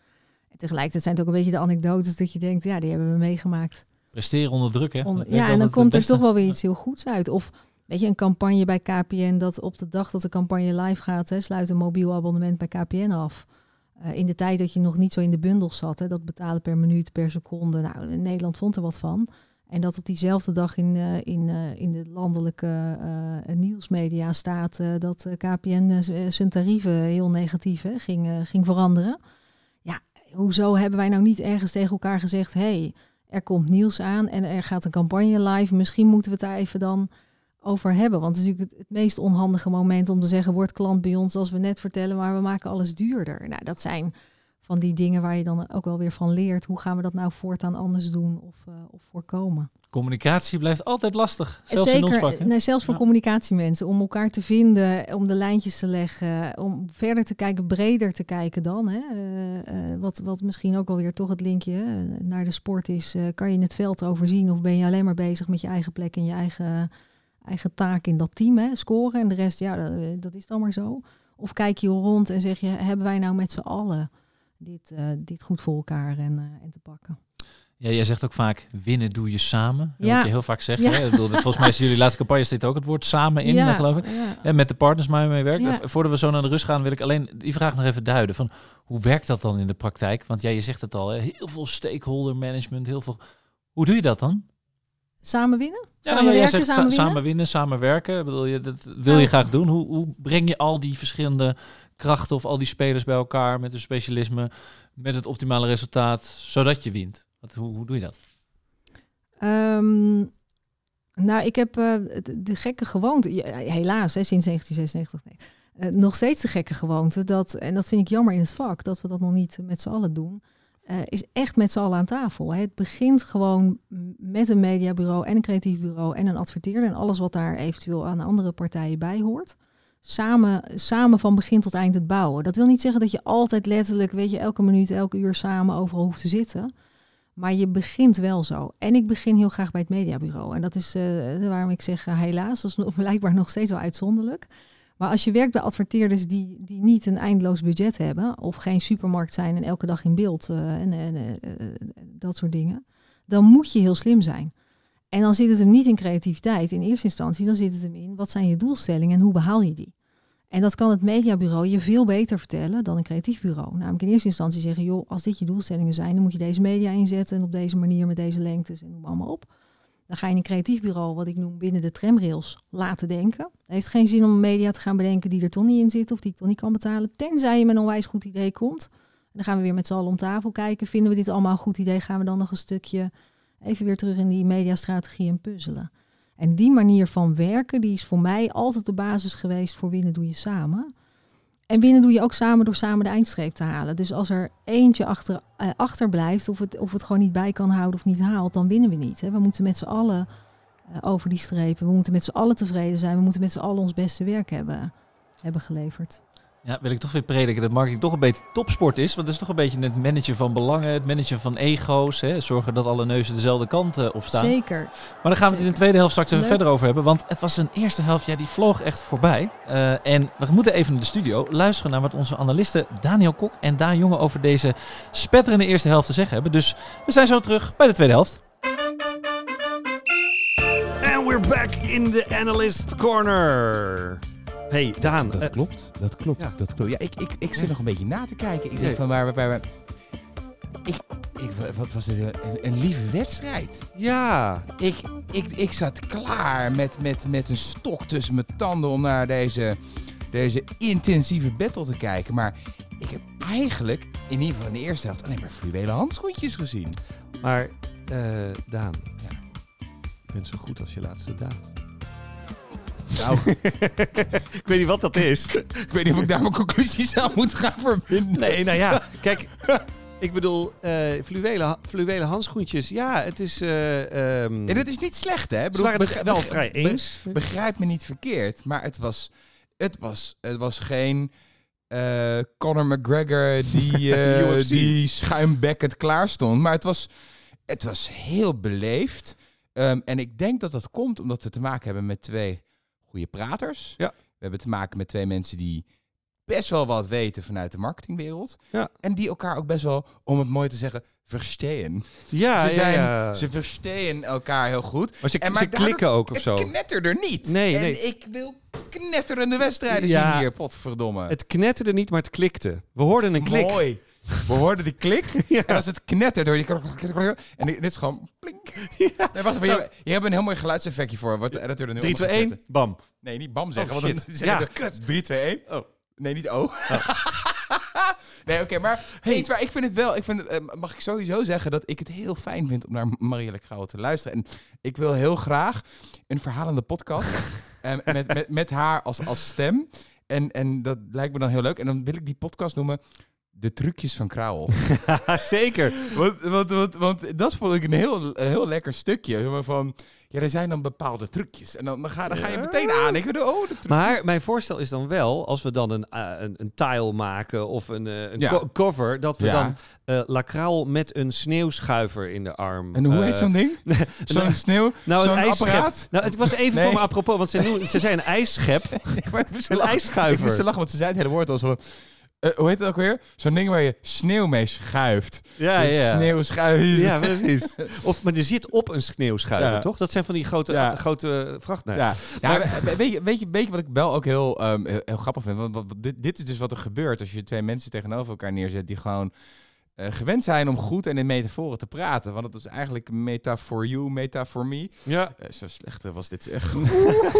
En tegelijkertijd zijn het ook een beetje de anekdotes dat je denkt, ja, die hebben we meegemaakt. Presteren onder druk, hè? Onder- ja, en dan komt er toch wel weer iets heel goeds uit. Of weet je, een campagne bij KPN dat op de dag dat de campagne live gaat, hè, sluit een mobiel abonnement bij KPN af. Eh, in de tijd dat je nog niet zo in de bundels zat, hè, dat betalen per minuut, per seconde. Nou, Nederland vond er wat van. En dat op diezelfde dag in, eh, in, eh, in de landelijke eh, nieuwsmedia staat dat KPN zijn tarieven heel negatief hè, ging, ging veranderen. Ja, hoezo hebben wij nou niet ergens tegen elkaar gezegd: hey, er komt nieuws aan en er gaat een campagne live. Misschien moeten we het daar even dan over hebben. Want het is natuurlijk het, het meest onhandige moment om te zeggen: word klant bij ons, als we net vertellen, maar we maken alles duurder. Nou, dat zijn van die dingen waar je dan ook wel weer van leert. Hoe gaan we dat nou voortaan anders doen of, eh, of voorkomen? Communicatie blijft altijd lastig. Zelfs in ons vak. nee, zelfs voor Ja. communicatiemensen. Om elkaar te vinden, om de lijntjes te leggen, om verder te kijken, breder te kijken dan. Hè. Eh, eh, wat, wat misschien ook alweer toch het linkje naar de sport is. kan je het veld overzien of ben je alleen maar bezig met je eigen plek en je eigen, eigen taak in dat team? Hè, scoren en de rest, ja, dat, dat is dan maar zo. Of kijk je rond en zeg je, hebben wij nou met z'n allen dit, eh, dit goed voor elkaar en, eh, en te pakken? Ja, jij zegt ook vaak, winnen doe je samen. Dat Ja. moet je heel vaak zeggen. Ja. Hè? Bedoel, volgens mij is jullie laatste campagne zit ook het woord samen in, ja, geloof ik. ja. Met de partners waar je mee werkt. Ja. Eh, Voordat we zo naar de rust gaan, wil ik alleen die vraag nog even duiden. Van, hoe werkt dat dan in de praktijk? Want ja, je zegt het al, hè? heel veel stakeholder management, heel veel... Hoe doe je dat dan? Samen winnen? Ja, Samen jij werken, zegt samen sa- winnen? samen winnen, samen werken. Bedoel je, dat wil je Nou. graag doen. Hoe, hoe breng je al die verschillende krachten of al die spelers bij elkaar met hun specialisme, met het optimale resultaat, zodat je wint? Wat, hoe, doe je dat? Ehm, nou, ik heb eh, de, gekke gewoonte, helaas, hè, sinds 1996, nee, eh, nog steeds de gekke gewoonte, dat, en dat vind ik jammer in het vak, dat we dat nog niet met z'n allen doen, eh, is echt met z'n allen aan tafel. Het begint gewoon met een mediabureau en een creatief bureau en een adverteerder en alles wat daar eventueel aan andere partijen bij hoort. Samen, samen van begin tot eind het bouwen. Dat wil niet zeggen dat je altijd letterlijk, weet je, elke minuut, elke uur samen overal hoeft te zitten. Maar je begint wel zo. En ik begin heel graag bij het mediabureau. En dat is eh, waarom ik zeg eh, helaas, dat is blijkbaar nog steeds wel uitzonderlijk. Maar als je werkt bij adverteerders die, die niet een eindeloos budget hebben, of geen supermarkt zijn en elke dag in beeld eh, en, en eh, eh, dat soort dingen, dan moet je heel slim zijn. En dan zit het hem niet in creativiteit in eerste instantie, dan zit het hem in wat zijn je doelstellingen en hoe behaal je die. En dat kan het mediabureau je veel beter vertellen dan een creatief bureau. Namelijk in eerste instantie zeggen, joh, als dit je doelstellingen zijn, dan moet je deze media inzetten en op deze manier met deze lengtes en noem allemaal op. Dan ga je een creatief bureau, wat ik noem binnen de tramrails, laten denken. Het heeft geen zin om media te gaan bedenken die er toch niet in zitten of die ik toch niet kan betalen. Tenzij je met een onwijs goed idee komt. En dan gaan we weer met z'n allen om tafel kijken. Vinden we dit allemaal een goed idee? Gaan we dan nog een stukje even weer terug in die mediastrategie en puzzelen. En die manier van werken, die is voor mij altijd de basis geweest voor winnen doe je samen. En winnen doe je ook samen door samen de eindstreep te halen. Dus als er eentje achter, eh, achterblijft of het, of het gewoon niet bij kan houden of niet haalt, dan winnen we niet. Hè. We moeten met z'n allen eh, over die strepen. We moeten met z'n allen tevreden zijn. We moeten met z'n allen ons beste werk hebben, hebben geleverd. Ja, wil ik toch weer prediken dat marketing toch een beetje topsport is. Want het is toch een beetje het managen van belangen, het managen van ego's. Hè? Zorgen dat alle neuzen dezelfde kant eh, op staan. Zeker. Maar daar gaan we het in de tweede helft straks even Leuk. verder over hebben. Want het was een eerste helft, ja, die vloog echt voorbij. Eh, en we moeten even naar de studio luisteren naar wat onze analisten Daniel Kok en Daan Jonge over deze spetterende eerste helft te zeggen hebben. Dus we zijn zo terug bij de tweede helft. And we're back in the analyst corner. Hey, Daan. Dat eh, klopt, dat klopt, ja. dat klopt. Ja, ik, ik, ik zit Ja. nog een beetje na te kijken. Ik denk Ja. van waar, waar, waar, ik, ik, wat was dit, een, een lieve wedstrijd. ja. Ik, ik, ik zat klaar met, met, met een stok tussen mijn tanden om naar deze, deze intensieve battle te kijken. Maar ik heb eigenlijk, in ieder geval in de eerste helft, alleen maar fluwelen handschoentjes gezien. Maar, eh, Daan. Je bent zo goed als je laatste daad. Nou, ik weet niet wat dat is. ik weet niet of ik daar mijn conclusies aan moet gaan verbinden. Nee, nou ja, kijk. Ik bedoel, eh fluwelen, fluwelen handschoentjes. Ja, het is... eh ehm, En het is niet slecht, hè? Ik bedoel, waren het wel vrij be- eens. Begrijp me niet verkeerd, maar het was, het was, het was geen eh, Conor McGregor die, die schuimbekkend klaar stond. Maar het was, het was heel beleefd. Ehm, en ik denk dat dat komt omdat we te maken hebben met twee goede praters. Ja. We hebben te maken met twee mensen die best wel wat weten vanuit de marketingwereld. Ja. En die elkaar ook best wel, om het mooi te zeggen, verstaan. Ja, ze, zijn, ja, ze verstaan elkaar heel goed. maar ze, en ze maar daardoor- klikken ook of Het zo. knetterde niet. Nee, en nee. ik wil knetterende wedstrijden Ja. zien hier, potverdomme. Het knetterde niet, maar het klikte. We hoorden een klik. Mooi. We hoorden die klik. Ja. En als het knettert door die... En dit is gewoon... Plink. Nee, wacht even. Je, je hebt een heel mooi geluidseffectje voor. Wat de editor er nu 3, onder 2, gaat 1, zetten. bam. Nee, niet bam zeggen. Oh, want shit. dan Ja, ze 3, 2, 1. Oh. Nee, niet O. nee, oké. maar hey. waar ik vind het wel... Ik vind, eh, mag ik sowieso zeggen dat ik het heel fijn vind om naar Marielle Krauwe te luisteren. En ik wil heel graag een verhalende podcast eh, met, met, met haar als, als stem. En, en dat lijkt me dan heel leuk. En dan wil ik die podcast noemen... De trucjes van Krauwel. Zeker. want, want, want, want dat vond ik een heel, een heel lekker stukje. Maar Van, ja, er zijn dan bepaalde trucjes. En dan, dan, ga, dan ga je meteen aan. Ik bedoel, oh, de. Maar mijn voorstel is dan wel, als we dan een, eh, een, een tile maken of een, eh, een Ja. co- cover, dat we Ja. dan eh Lacraal met een sneeuwschuiver in de arm. En hoe heet zo'n ding? Zo'n sneeuw? Nou, zo'n apparaat? Nou, het was even Nee. voor me apropos, want ze, noemen, ze zei een ijsschep, een lachen. Ik moest ijsschuiver. lachen, want ze zei het hele woord als van... eh, hoe heet het ook weer? Zo'n ding waar je sneeuw mee schuift. Ja, Dus ja. Ja, precies. Of, maar je zit op een sneeuwschuiver, Ja. toch? Dat zijn van die grote, Ja. grote vracht. nou, Ja, Maar- weet, je, weet, je, weet je wat ik wel ook heel, ehm, heel, heel grappig vind? Want, want dit, dit is dus wat er gebeurt als je twee mensen tegenover elkaar neerzet die gewoon eh, gewend zijn om goed en in metaforen te praten. Want het was eigenlijk meta for you, meta for me. ja. Eh, zo slecht eh, was dit. Oeh,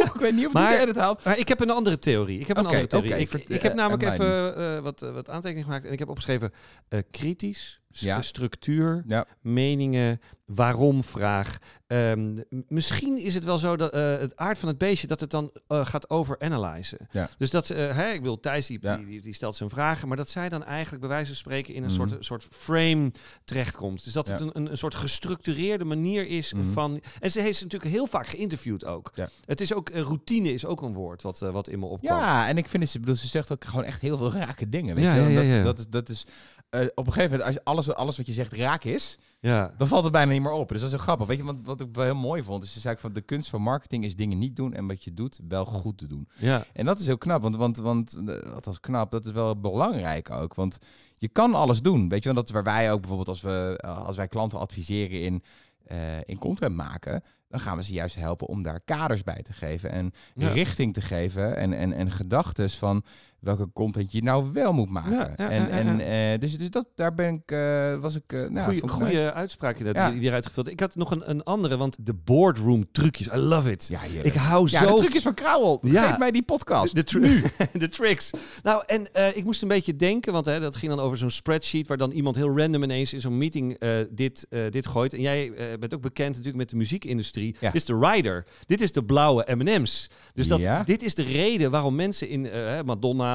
ik weet niet of Maar- ik het haalt. Maar ik heb een andere theorie. Ik heb een andere theorie. ik, ik heb namelijk even eh, wat, wat aantekeningen gemaakt. En ik heb opgeschreven eh, kritisch, Ja. structuur, Ja. meningen, waarom vraag. Ehm, misschien is het wel zo dat eh, het aard van het beestje dat het dan eh, gaat overanalyzen. Ja. Dus dat ze, eh, hè, ik wil Thijs die, die, die, stelt zijn vragen, maar dat zij dan eigenlijk bij wijze van spreken in een Mhm. soort, soort frame terechtkomt. Dus dat het een, een, een soort gestructureerde manier is Mhm. van. En ze heeft ze natuurlijk heel vaak geïnterviewd ook. Het is ook routine is ook een woord wat, wat in me opkwam. Ja, en ik vind het, ze, bedoel, ze zegt ook gewoon echt heel veel rake dingen. Weet Ja, je ja, dat, dat is, dat is eh, op een gegeven moment, als alles, alles wat je zegt raak is, Ja. dan valt het bijna niet meer op. Dus dat is heel grappig. Weet je, want wat ik wel heel mooi vond, is ze zei van de kunst van marketing is dingen niet doen en wat je doet wel goed te doen. Ja. En dat is heel knap, want, want, want eh, dat was knap, dat is wel belangrijk ook. Want je kan alles doen. Weet je, want dat is waar wij ook bijvoorbeeld als, we, eh, als wij klanten adviseren in, eh, in content maken, dan gaan we ze juist helpen om daar kaders bij te geven en Ja. richting te geven en, en, en gedachten van welke content je nou wel moet maken. Ja, ja, en en ja. eh, dus, dus dat, daar ben ik, eh, was ik, eh nou, Goeie, vond ik goeie nice. uitspraak je dat, die, eruit gevuld. Ik had nog een, een andere, want de boardroom trucjes. I love it. Ik hou ja, zo de trucjes van Krauwel. Ja. Geef mij die podcast. De, tru- de tricks. Nou, en ik moest een beetje denken, want hè, dat ging dan over zo'n spreadsheet waar dan iemand heel random ineens in zo'n meeting dit, dit gooit. En jij bent ook bekend natuurlijk met de muziekindustrie. Dit is de rider. Dit is de blauwe M&M's. Dus dat, dit is de reden waarom mensen in eh,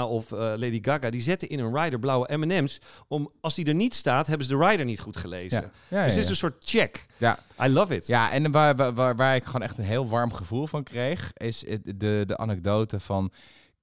Of eh, Lady Gaga, die zetten in een rider blauwe M&M's. Om, als die er niet staat, hebben ze de rider niet goed gelezen. Ja. Ja, Dus dit is een soort check. Ja. I love it. Ja, en waar, waar, waar, ik gewoon echt een heel warm gevoel van kreeg, is het- de, de anekdote van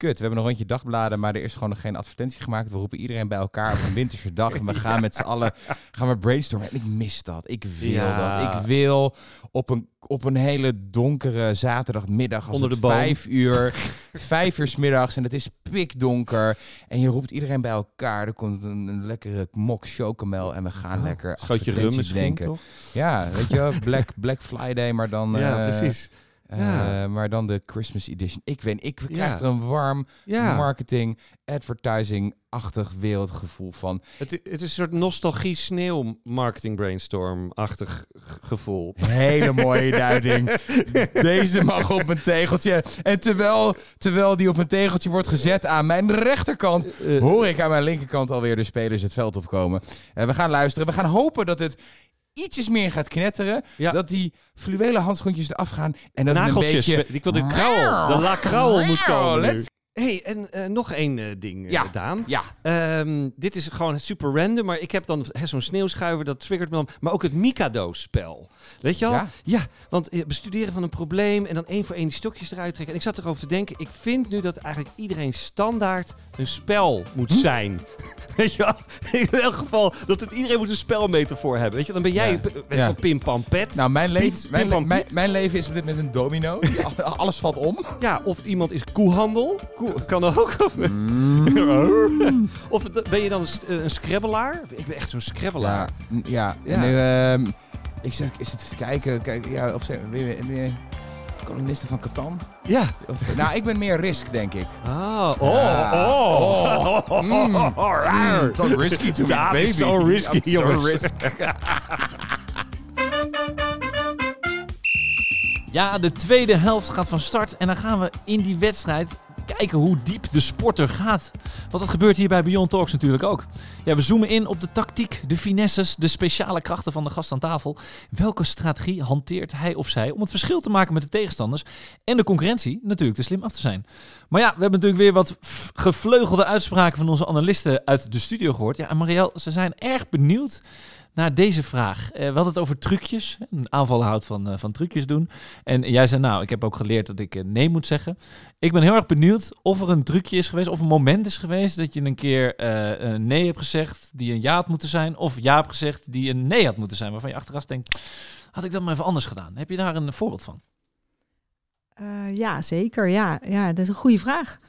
kut. We hebben een rondje dagbladen, maar er is gewoon nog geen advertentie gemaakt. We roepen iedereen bij elkaar op een winterse dag. En we gaan met z'n allen gaan we brainstormen. En ik mis dat. Ik wil Ja. dat. Ik wil op een, op een hele donkere zaterdagmiddag. Als Onder de vijf uur, vijf uur 's middags en het is pikdonker. En je roept iedereen bij elkaar. Er komt een, een lekkere mok chocomel en we gaan lekker Schootje rum denken. toch? Ja, weet je Black, Black Friday, maar dan... Ja, eh, precies. Eh, maar dan de Christmas edition. Ik weet, ik Ja. krijg er een warm Ja, marketing, advertising-achtig wereldgevoel van. het, het is een soort nostalgie sneeuw marketing brainstorm-achtig gevoel. Hele mooie duiding. Deze mag op een tegeltje. En terwijl, terwijl die op een tegeltje wordt gezet aan mijn rechterkant, Eh, hoor ik aan mijn linkerkant alweer de spelers het veld opkomen. En we gaan luisteren. We gaan hopen dat het ietsjes meer gaat knetteren. Ja. Dat die fluwelen handschoentjes eraf gaan. En dat Nageltjes. een beetje... Ik wil de krauwel. De la krauwel moet komen hey, en eh, nog één eh, ding, eh, Ja. Daan. Ja, Ehm, dit is gewoon super random, maar ik heb dan zo'n sneeuwschuiver, dat triggert me dan. Maar ook het Mikado-spel. Weet je wel? Ja? Ja, want bestuderen van een probleem en dan één voor één die stokjes eruit trekken. En ik zat erover te denken, ik vind nu dat eigenlijk iedereen standaard een spel moet Hm? zijn. Weet je wel? In elk geval, dat het, iedereen moet een spelmetafoor hebben. Weet je, dan ben jij Ja. wel, Pim Pam Pet. Nou, mijn, Piet, leven, mijn, mijn, leven is op dit moment een domino. Al- Alles valt om. Ja, of iemand is koehandel. Kan ook. Of, Mm. of ben je dan een, st- een scrabbelaar? Ik ben echt zo'n scrabbelaar. Ja, ja. Ja. En, ehm, ik zeg, is het te kijken, kijk, ja, of ze, ben je, ben je kolonisten van Catan? Ja. Of, nou, ik ben meer risk, denk ik. Ah, oh, Ja. oh. Oh. Mm. Mm, risky to me, baby. is zo risky, I'm so jongens. risk. Ja, de tweede helft gaat van start en dan gaan we in die wedstrijd kijken hoe diep de sporter gaat. Want dat gebeurt hier bij Beyond Talks natuurlijk ook. Ja, we zoomen in op de tactiek, de finesses, de speciale krachten van de gast aan tafel. Welke strategie hanteert hij of zij om het verschil te maken met de tegenstanders en de concurrentie natuurlijk te slim af te zijn. Maar ja, we hebben natuurlijk weer wat gevleugelde uitspraken van onze analisten uit de studio gehoord. Ja, en Marielle, ze zijn erg benieuwd naar deze vraag. Eh, we hadden het over trucjes. Een aanval houdt van, eh, van trucjes doen. En jij zei, nou, ik heb ook geleerd dat ik eh, nee moet zeggen. Ik ben heel erg benieuwd of er een trucje is geweest, of een moment is geweest dat je een keer een nee hebt gezegd die een ja had moeten zijn, of ja hebt gezegd die een nee had moeten zijn, waarvan je achteraf denkt, had ik dat maar even anders gedaan? Heb je daar een voorbeeld van? Ja, zeker. Ja, ja, dat is een goede vraag.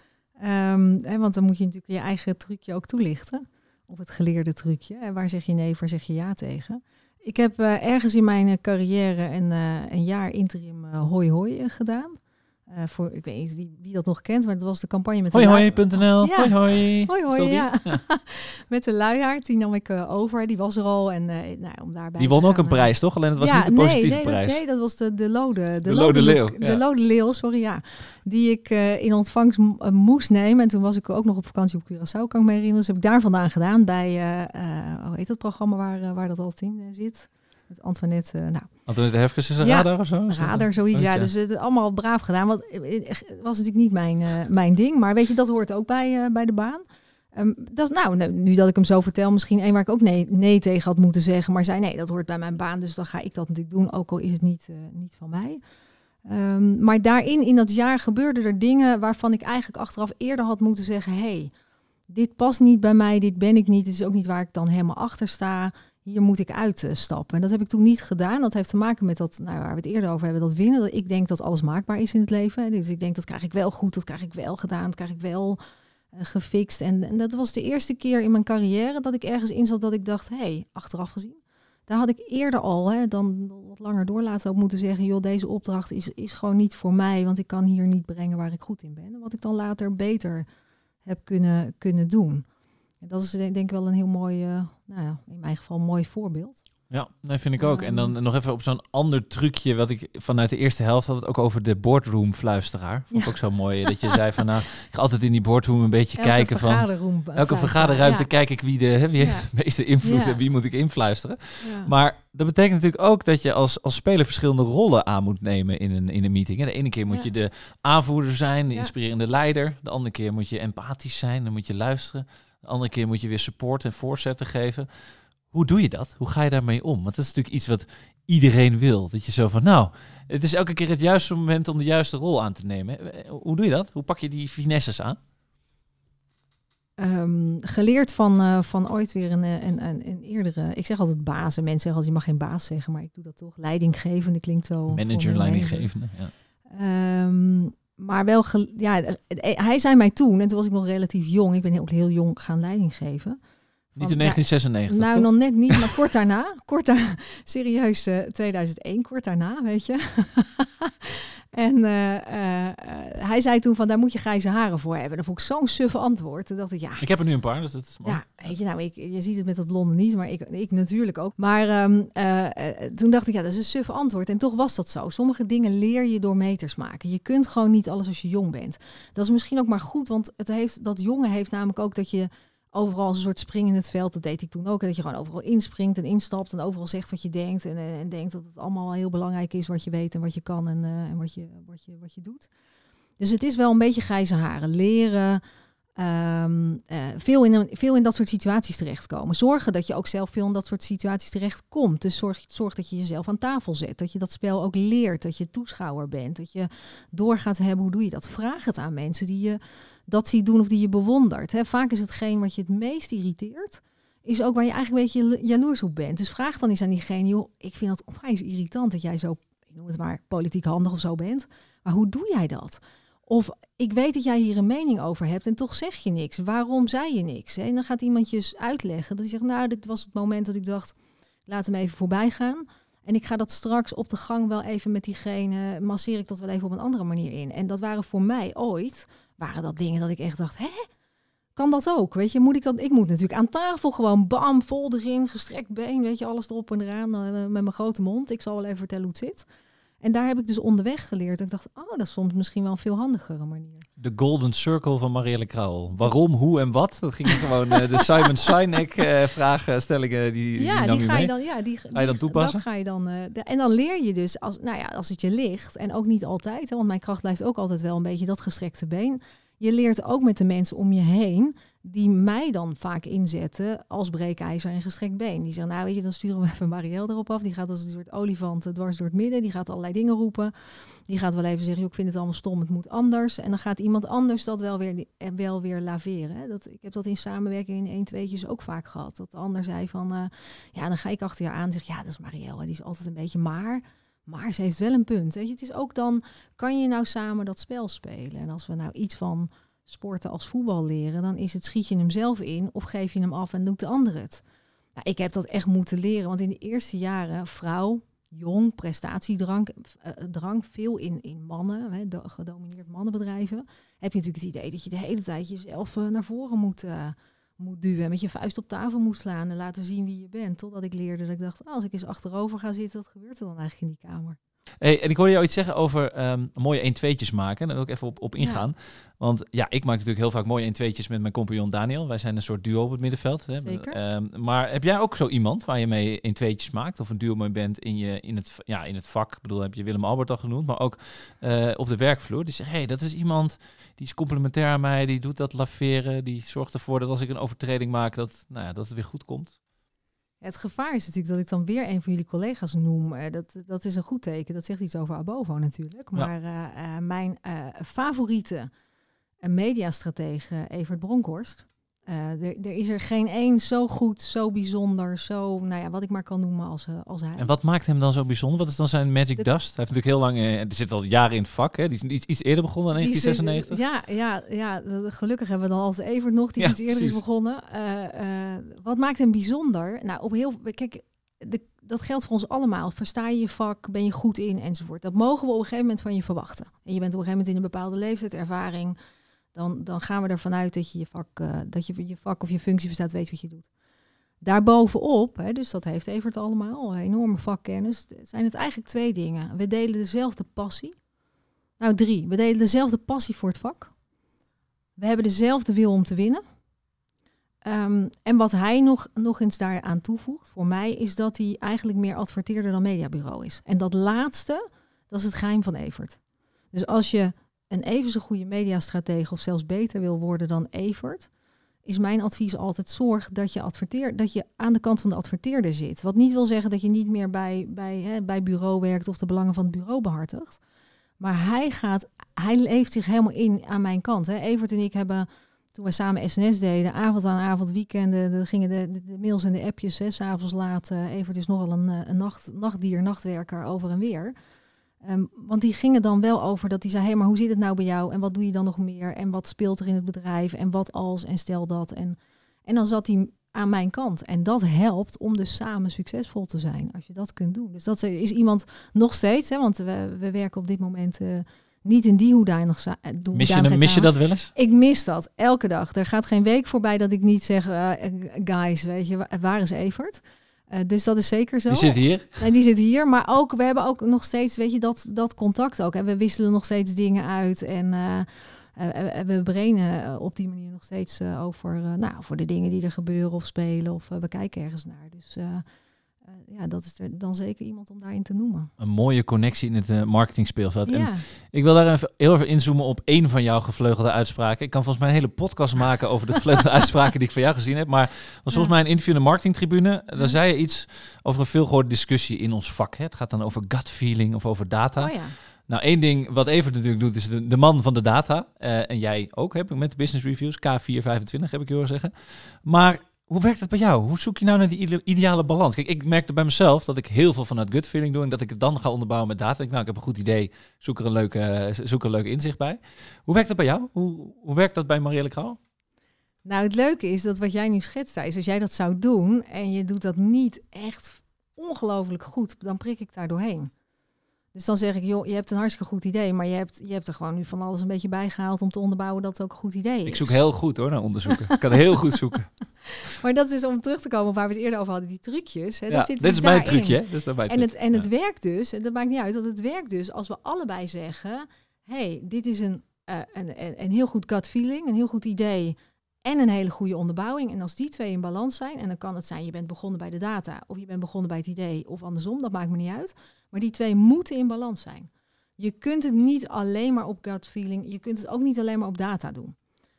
Ehm, hè, want dan moet je natuurlijk je eigen trucje ook toelichten. Of het geleerde trucje. En waar zeg je nee, waar zeg je ja tegen? Ik heb eh, ergens in mijn eh, carrière een, eh, een jaar interim eh, hoi hoi gedaan. Eh, voor, ik weet niet wie, wie dat nog kent, maar het was de campagne met de Hoi lui- hoi.nl, Ja. hoi hoi. Hoi Is hoi, dat die? ja. met de luiaard, die nam ik eh, over. Die was er al. En eh, nou, om daarbij Die won ook een prijs, toch? Alleen het was ja, niet de positieve nee, prijs. nee, dat was de, de lode. De lode leeuw, De lode leeuw, sorry, ja. Die ik eh, in ontvangst moest nemen. En toen was ik ook nog op vakantie op Curaçao, kan ik me herinneren. Dus heb ik daar vandaan gedaan bij, eh, eh, hoe heet dat programma waar, waar dat altijd in zit? Met Antoinette, eh, nou, Antoinette Hefkes is een Ja, radar of zo? Radar, een- zoiets. Ja, zoiets, dus het allemaal braaf gedaan. Want eh, eh, het was natuurlijk niet mijn, eh, mijn ding. Maar weet je, dat hoort ook bij, eh, bij de baan. Ehm, dat is, nou, nou, nu dat ik hem zo vertel, misschien één waar ik ook nee, nee tegen had moeten zeggen. Maar zei nee, dat hoort bij mijn baan. Dus dan ga ik dat natuurlijk doen. Ook al is het niet, eh, niet van mij. Ehm, maar daarin, in dat jaar, gebeurden er dingen waarvan ik eigenlijk achteraf eerder had moeten zeggen: hey, dit past niet bij mij, dit ben ik niet. Dit is ook niet waar ik dan helemaal achter sta. Hier moet ik uitstappen. En dat heb ik toen niet gedaan. Dat heeft te maken met dat, nou, waar we het eerder over hebben, dat winnen. Dat ik denk dat alles maakbaar is in het leven. Dus ik denk dat krijg ik wel goed, dat krijg ik wel gedaan, dat krijg ik wel eh, gefixt. En, en dat was de eerste keer in mijn carrière dat ik ergens in zat dat ik dacht: hé, hey, achteraf gezien. Daar had ik eerder al, hè, dan wat langer door laten ook moeten zeggen, joh, deze opdracht is, is gewoon niet voor mij, want ik kan hier niet brengen waar ik goed in ben. En wat ik dan later beter heb kunnen, kunnen doen. En dat is denk ik wel een heel mooi, eh, nou ja, in mijn geval een mooi voorbeeld. Ja, nee, vind ik ook. En dan Ehm. nog even op zo'n ander trucje, wat ik vanuit de eerste helft had het ook over de boardroom fluisteraar. Vond ik Ja. ook zo mooi, dat je zei van nou, ik ga altijd in die boardroom een beetje Elke kijken van... eh, Elke vergaderruimte ja. kijk ik wie, de, hè, wie heeft de meeste invloed en wie moet ik influisteren. Maar dat betekent natuurlijk ook dat je als, als speler verschillende rollen aan moet nemen in een, in een meeting. hè. De ene keer moet je de aanvoerder zijn, de inspirerende leider. De andere keer moet je empathisch zijn, dan moet je luisteren. De andere keer moet je weer support en voorzetten geven. Hoe doe je dat? Hoe ga je daarmee om? Want dat is natuurlijk iets wat iedereen wil. Dat je zo van, nou, het is elke keer het juiste moment om de juiste rol aan te nemen. Eh, Hoe doe je dat? Hoe pak je die finesses aan? Ehm, geleerd van, eh, van ooit weer een, eh, een, een, een eerdere... Ik zeg altijd bazen. Mensen zeggen altijd, je mag geen baas zeggen, maar ik doe dat toch. Leidinggevende klinkt zo... Manager, leidinggevende. Ja. Ehm, maar wel, ja, eh, hij zei mij toen, en toen was ik nog relatief jong. Ik ben ook heel jong gaan leiding geven. Niet in ja, 1996, Nou, toch? nog net niet, maar kort daarna. Kort daarna, serieus, eh, 2001, kort daarna, weet je. en eh, eh, eh, hij zei toen van, daar moet je grijze haren voor hebben. Dat vond ik zo'n suffe antwoord. Toen dacht ik, ja, Ik heb er nu een paar, dus dat is mooi. ja, weet je, nou, ik, je ziet het met dat blonde niet, maar ik, ik natuurlijk ook. Maar ehm, eh, eh, toen dacht ik, ja, dat is een suf antwoord. En toch was dat zo. Sommige dingen leer je door meters maken. Je kunt gewoon niet alles als je jong bent. Dat is misschien ook maar goed, want het heeft, dat jonge heeft namelijk ook dat je overal een soort spring in het veld, dat deed ik toen ook. Dat je gewoon overal inspringt en instapt en overal zegt wat je denkt. En, en, en denkt dat het allemaal heel belangrijk is wat je weet en wat je kan en, eh, en wat, je, wat, je, wat je doet. Dus het is wel een beetje grijze haren. Leren, ehm, eh, veel, in veel in dat soort situaties terechtkomen. Zorgen dat je ook zelf veel in dat soort situaties terechtkomt. Dus zorg, zorg dat je jezelf aan tafel zet. Dat je dat spel ook leert. Dat je toeschouwer bent. Dat je doorgaat hebben. Hoe doe je dat? Vraag het aan mensen die je dat ziet doen of die je bewondert. Hè. Vaak is hetgeen wat je het meest irriteert. Is ook waar je eigenlijk een beetje jalo- jaloers op bent. Dus vraag dan eens aan diegene, joh, ik vind dat onwijs irritant dat jij zo, ik noem het maar, politiek handig of zo bent. Maar hoe doe jij dat? Of ik weet dat jij hier een mening over hebt en toch zeg je niks. Waarom zei je niks? En dan gaat iemand je uitleggen. Dat hij zegt, nou, dit was het moment dat ik dacht, laat hem even voorbij gaan. En ik ga dat straks op de gang wel even met diegene, masseer ik dat wel even op een andere manier in. En dat waren voor mij ooit, waren dat dingen dat ik echt dacht, hè? Kan dat ook? Weet je, moet ik dat? Ik moet natuurlijk aan tafel gewoon bam, vol erin, gestrekt been, weet je, alles erop en eraan eh, met mijn grote mond. Ik zal wel even vertellen hoe het zit. En daar heb ik dus onderweg geleerd. Ik dacht, oh, dat is soms misschien wel een veel handigere manier. De Golden Circle van Marielle Krauwel. Waarom, hoe en wat? Dat ging gewoon eh, de Simon Sinek vraagstellingen die, ja, die ga je dan, ja, die, Ga je dan toepassen? Dat ga je dan, eh, de- en dan leer je dus, als, nou ja, als het je ligt, en ook niet altijd, hè, want mijn kracht blijft ook altijd wel een beetje dat gestrekte been. Je leert ook met de mensen om je heen, die mij dan vaak inzetten als breekijzer en gestrekt been. Die zeggen, nou weet je, dan sturen we even Marielle erop af. Die gaat als een soort olifant eh, dwars door het midden. Die gaat allerlei dingen roepen. Die gaat wel even zeggen, ik vind het allemaal stom, het moet anders. En dan gaat iemand anders dat wel weer, eh, wel weer laveren. Dat, ik heb dat in samenwerking in 1 tweetjes ook vaak gehad. Dat de ander zei van, eh, ja, dan ga ik achter je aan en zeg, ja, dat is Marielle. Die is altijd een beetje maar. Maar ze heeft wel een punt. Weet je, het is ook dan, kan je nou samen dat spel spelen? En als we nou iets van sporten als voetbal leren, dan is het schiet je hem zelf in of geef je hem af en doet de ander het. Nou, ik heb dat echt moeten leren, want in de eerste jaren, vrouw, jong, prestatiedrang, eh, drang, veel in, in mannen, hè, do- gedomineerd mannenbedrijven, heb je natuurlijk het idee dat je de hele tijd jezelf eh, naar voren moet, eh, moet duwen, met je vuist op tafel moet slaan en laten zien wie je bent. Totdat ik leerde dat ik dacht, als ik eens achterover ga zitten, wat gebeurt er dan eigenlijk in die kamer? Hey, en ik hoorde jou iets zeggen over ehm, mooie 1-2'tjes maken. Daar wil ik even op, op ingaan. Want ja, ik maak natuurlijk heel vaak mooie 1-2'tjes met mijn compagnon Daniel. Wij zijn een soort duo op het middenveld. Hè. Zeker. Ehm, maar heb jij ook zo iemand waar je mee 1-2'tjes maakt? Of een duo mee bent in, je, in, het, ja, in het vak? Ik bedoel, heb je Willem Albert al genoemd. Maar ook eh, op de werkvloer. Die zegt, hey, dat is iemand die is complementair aan mij. Die doet dat laveren. Die zorgt ervoor dat als ik een overtreding maak, dat, nou ja, dat het weer goed komt. Het gevaar is natuurlijk dat ik dan weer een van jullie collega's noem. Eh, dat, dat is een goed teken. Dat zegt iets over Abovo natuurlijk. Ja. Maar eh, eh, mijn favoriete mediastratege Evert Bronkhorst. Eh, er, er is er geen één zo goed, zo bijzonder, zo, nou ja, wat ik maar kan noemen als, eh, als hij. En wat maakt hem dan zo bijzonder? Wat is dan zijn magic De- dust? Hij heeft natuurlijk heel lang, eh, er zit al jaren in het vak. Hè? Die is iets, iets eerder begonnen dan Die is, 1996. eh, Ja, ja, ja, gelukkig hebben we dan altijd Evert nog, die Ja, iets eerder precies. is begonnen. Eh, eh, wat maakt hem bijzonder? Nou, op heel, kijk, de, dat geldt voor ons allemaal. Versta je je vak, ben je goed in enzovoort. Dat mogen we op een gegeven moment van je verwachten. En je bent op een gegeven moment in een bepaalde leeftijd, ervaring. Dan, dan gaan we ervan uit dat je je vak, eh, dat je je vak of je functie verstaat, weet wat je doet. Daarbovenop, hè, dus dat heeft Evert allemaal, enorme vakkennis, zijn het eigenlijk twee dingen. We delen dezelfde passie. Nou, drie. We delen dezelfde passie voor het vak. We hebben dezelfde wil om te winnen. Ehm, en wat hij nog, nog eens daaraan toevoegt, voor mij, is dat hij eigenlijk meer adverteerder dan mediabureau is. En dat laatste, dat is het geheim van Evert. Dus als je een even zo goede mediastratege of zelfs beter wil worden dan Evert, is mijn advies altijd zorg dat je, adverteer, dat je aan de kant van de adverteerder zit. Wat niet wil zeggen dat je niet meer bij, bij, hè, bij bureau werkt of de belangen van het bureau behartigt. Maar hij gaat, hij leeft zich helemaal in aan mijn kant. Hè. Evert en ik hebben, toen we samen SNS deden, avond aan avond, weekenden, dan gingen de, de, mails en de appjes, s'avonds laat. eh, Evert is nogal een, eh, een nacht, nachtdier, nachtwerker over en weer. Ehm, want die gingen dan wel over dat hij zei, hé, hey, maar hoe zit het nou bij jou? En wat doe je dan nog meer? En wat speelt er in het bedrijf? En wat als? En stel dat. En, en dan zat hij aan mijn kant. En dat helpt om dus samen succesvol te zijn, als je dat kunt doen. Dus dat is iemand nog steeds, hè, want we, we werken op dit moment eh, niet in die hoedanig eh, Mis je, mis je dat wel eens? Ik mis dat elke dag. Er gaat geen week voorbij dat ik niet zeg, eh, guys, weet je, wa- waar is Evert? Eh, dus dat is zeker zo. Die zit hier. En die zit hier, maar ook, we hebben ook nog steeds, weet je, dat, dat contact ook. En we wisselen nog steeds dingen uit. En eh, eh, we eh, op die manier nog steeds over, nou, voor de dingen die er gebeuren of spelen. Of we kijken ergens naar. Dus eh, ja, dat is er dan zeker iemand om daarin te noemen. Een mooie connectie in het eh, marketing speelveld. En Ja, ik wil daar even, heel even inzoomen op één van jouw gevleugelde uitspraken. Ik kan volgens mij een hele podcast maken over de gevleugelde uitspraken die ik van jou gezien heb. Maar was volgens Ja. mij een interview in de marketingtribune. Daar Ja. zei je iets over een veelgehoorde discussie in ons vak. Hè? Het gaat dan over gut feeling of over data. oh ja. Nou, één ding wat Evert natuurlijk doet, is de, de man van de data. Eh, en jij ook, heb ik met de business reviews, K425 heb ik je horen zeggen. Maar hoe werkt het bij jou? Hoe zoek je nou naar die ide- ideale balans? Kijk, ik merkte bij mezelf dat ik heel veel vanuit gut feeling doe en dat ik het dan ga onderbouwen met data. Ik, nou, ik heb een goed idee, zoek er een leuke, zoek er een leuk inzicht bij. Hoe werkt dat bij jou? Hoe, hoe werkt dat bij Marielle Kraal? Nou, het leuke is dat wat jij nu schetst, is als jij dat zou doen en je doet dat niet echt ongelooflijk goed, dan prik ik daar doorheen. Dus dan zeg ik, joh, je hebt een hartstikke goed idee, maar je hebt, je hebt er gewoon nu van alles een beetje bij gehaald om te onderbouwen dat het ook een goed idee is. Ik zoek heel goed hoor naar onderzoeken. Ik kan heel goed zoeken. Maar dat is om terug te komen op waar we het eerder over hadden, die trucjes. Hè, Ja, dat zit dit is dus mijn daarin. trucje. hè? Dit is dan mijn En het, en het werkt dus, en dat maakt niet uit, dat het werkt dus als we allebei zeggen, hey, dit is een, eh, een, een, een heel goed gut feeling, een heel goed idee en een hele goede onderbouwing. En als die twee in balans zijn, en dan kan het zijn, je bent begonnen bij de data, of je bent begonnen bij het idee, of andersom, dat maakt me niet uit. Maar die twee moeten in balans zijn. Je kunt het niet alleen maar op gut feeling, je kunt het ook niet alleen maar op data doen.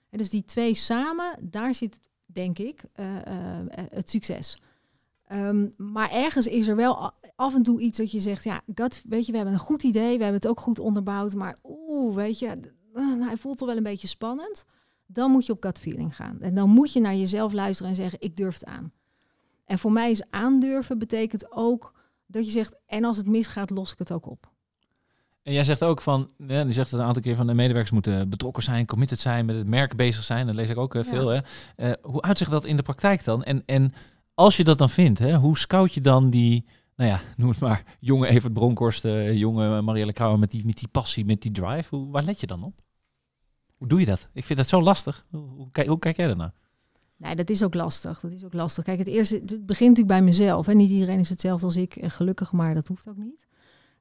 En dus die twee samen, daar zit, denk ik, eh, eh, eh, het succes. Ehm, maar ergens is er wel af en toe iets dat je zegt, ja, gut, weet je, we hebben een goed idee, we hebben het ook goed onderbouwd, maar oeh, weet je, nou, hij voelt toch wel een beetje spannend. Dan moet je op gut feeling gaan. En dan moet je naar jezelf luisteren en zeggen, ik durf het aan. En voor mij is aandurven betekent ook dat je zegt, en als het misgaat, los ik het ook op. En jij zegt ook van, ja, die zegt het een aantal keer van de medewerkers moeten betrokken zijn, committed zijn, met het merk bezig zijn. Dat lees ik ook eh, Ja. veel. Hè? Eh, hoe uitzicht dat in de praktijk dan? En, en als je dat dan vindt, hè, hoe scout je dan die, nou ja, noem het maar, jonge Evert Bronkhorst, eh, jonge Marielle Krauwer met die, met die passie, met die drive? Hoe, waar let je dan op? Hoe doe je dat? Ik vind dat zo lastig. Hoe, kijk, hoe kijk jij daarnaar? Nee, dat is ook lastig. Dat is ook lastig. Kijk, het eerste het begint natuurlijk bij mezelf. En niet iedereen is hetzelfde als ik. En gelukkig, maar dat hoeft ook niet.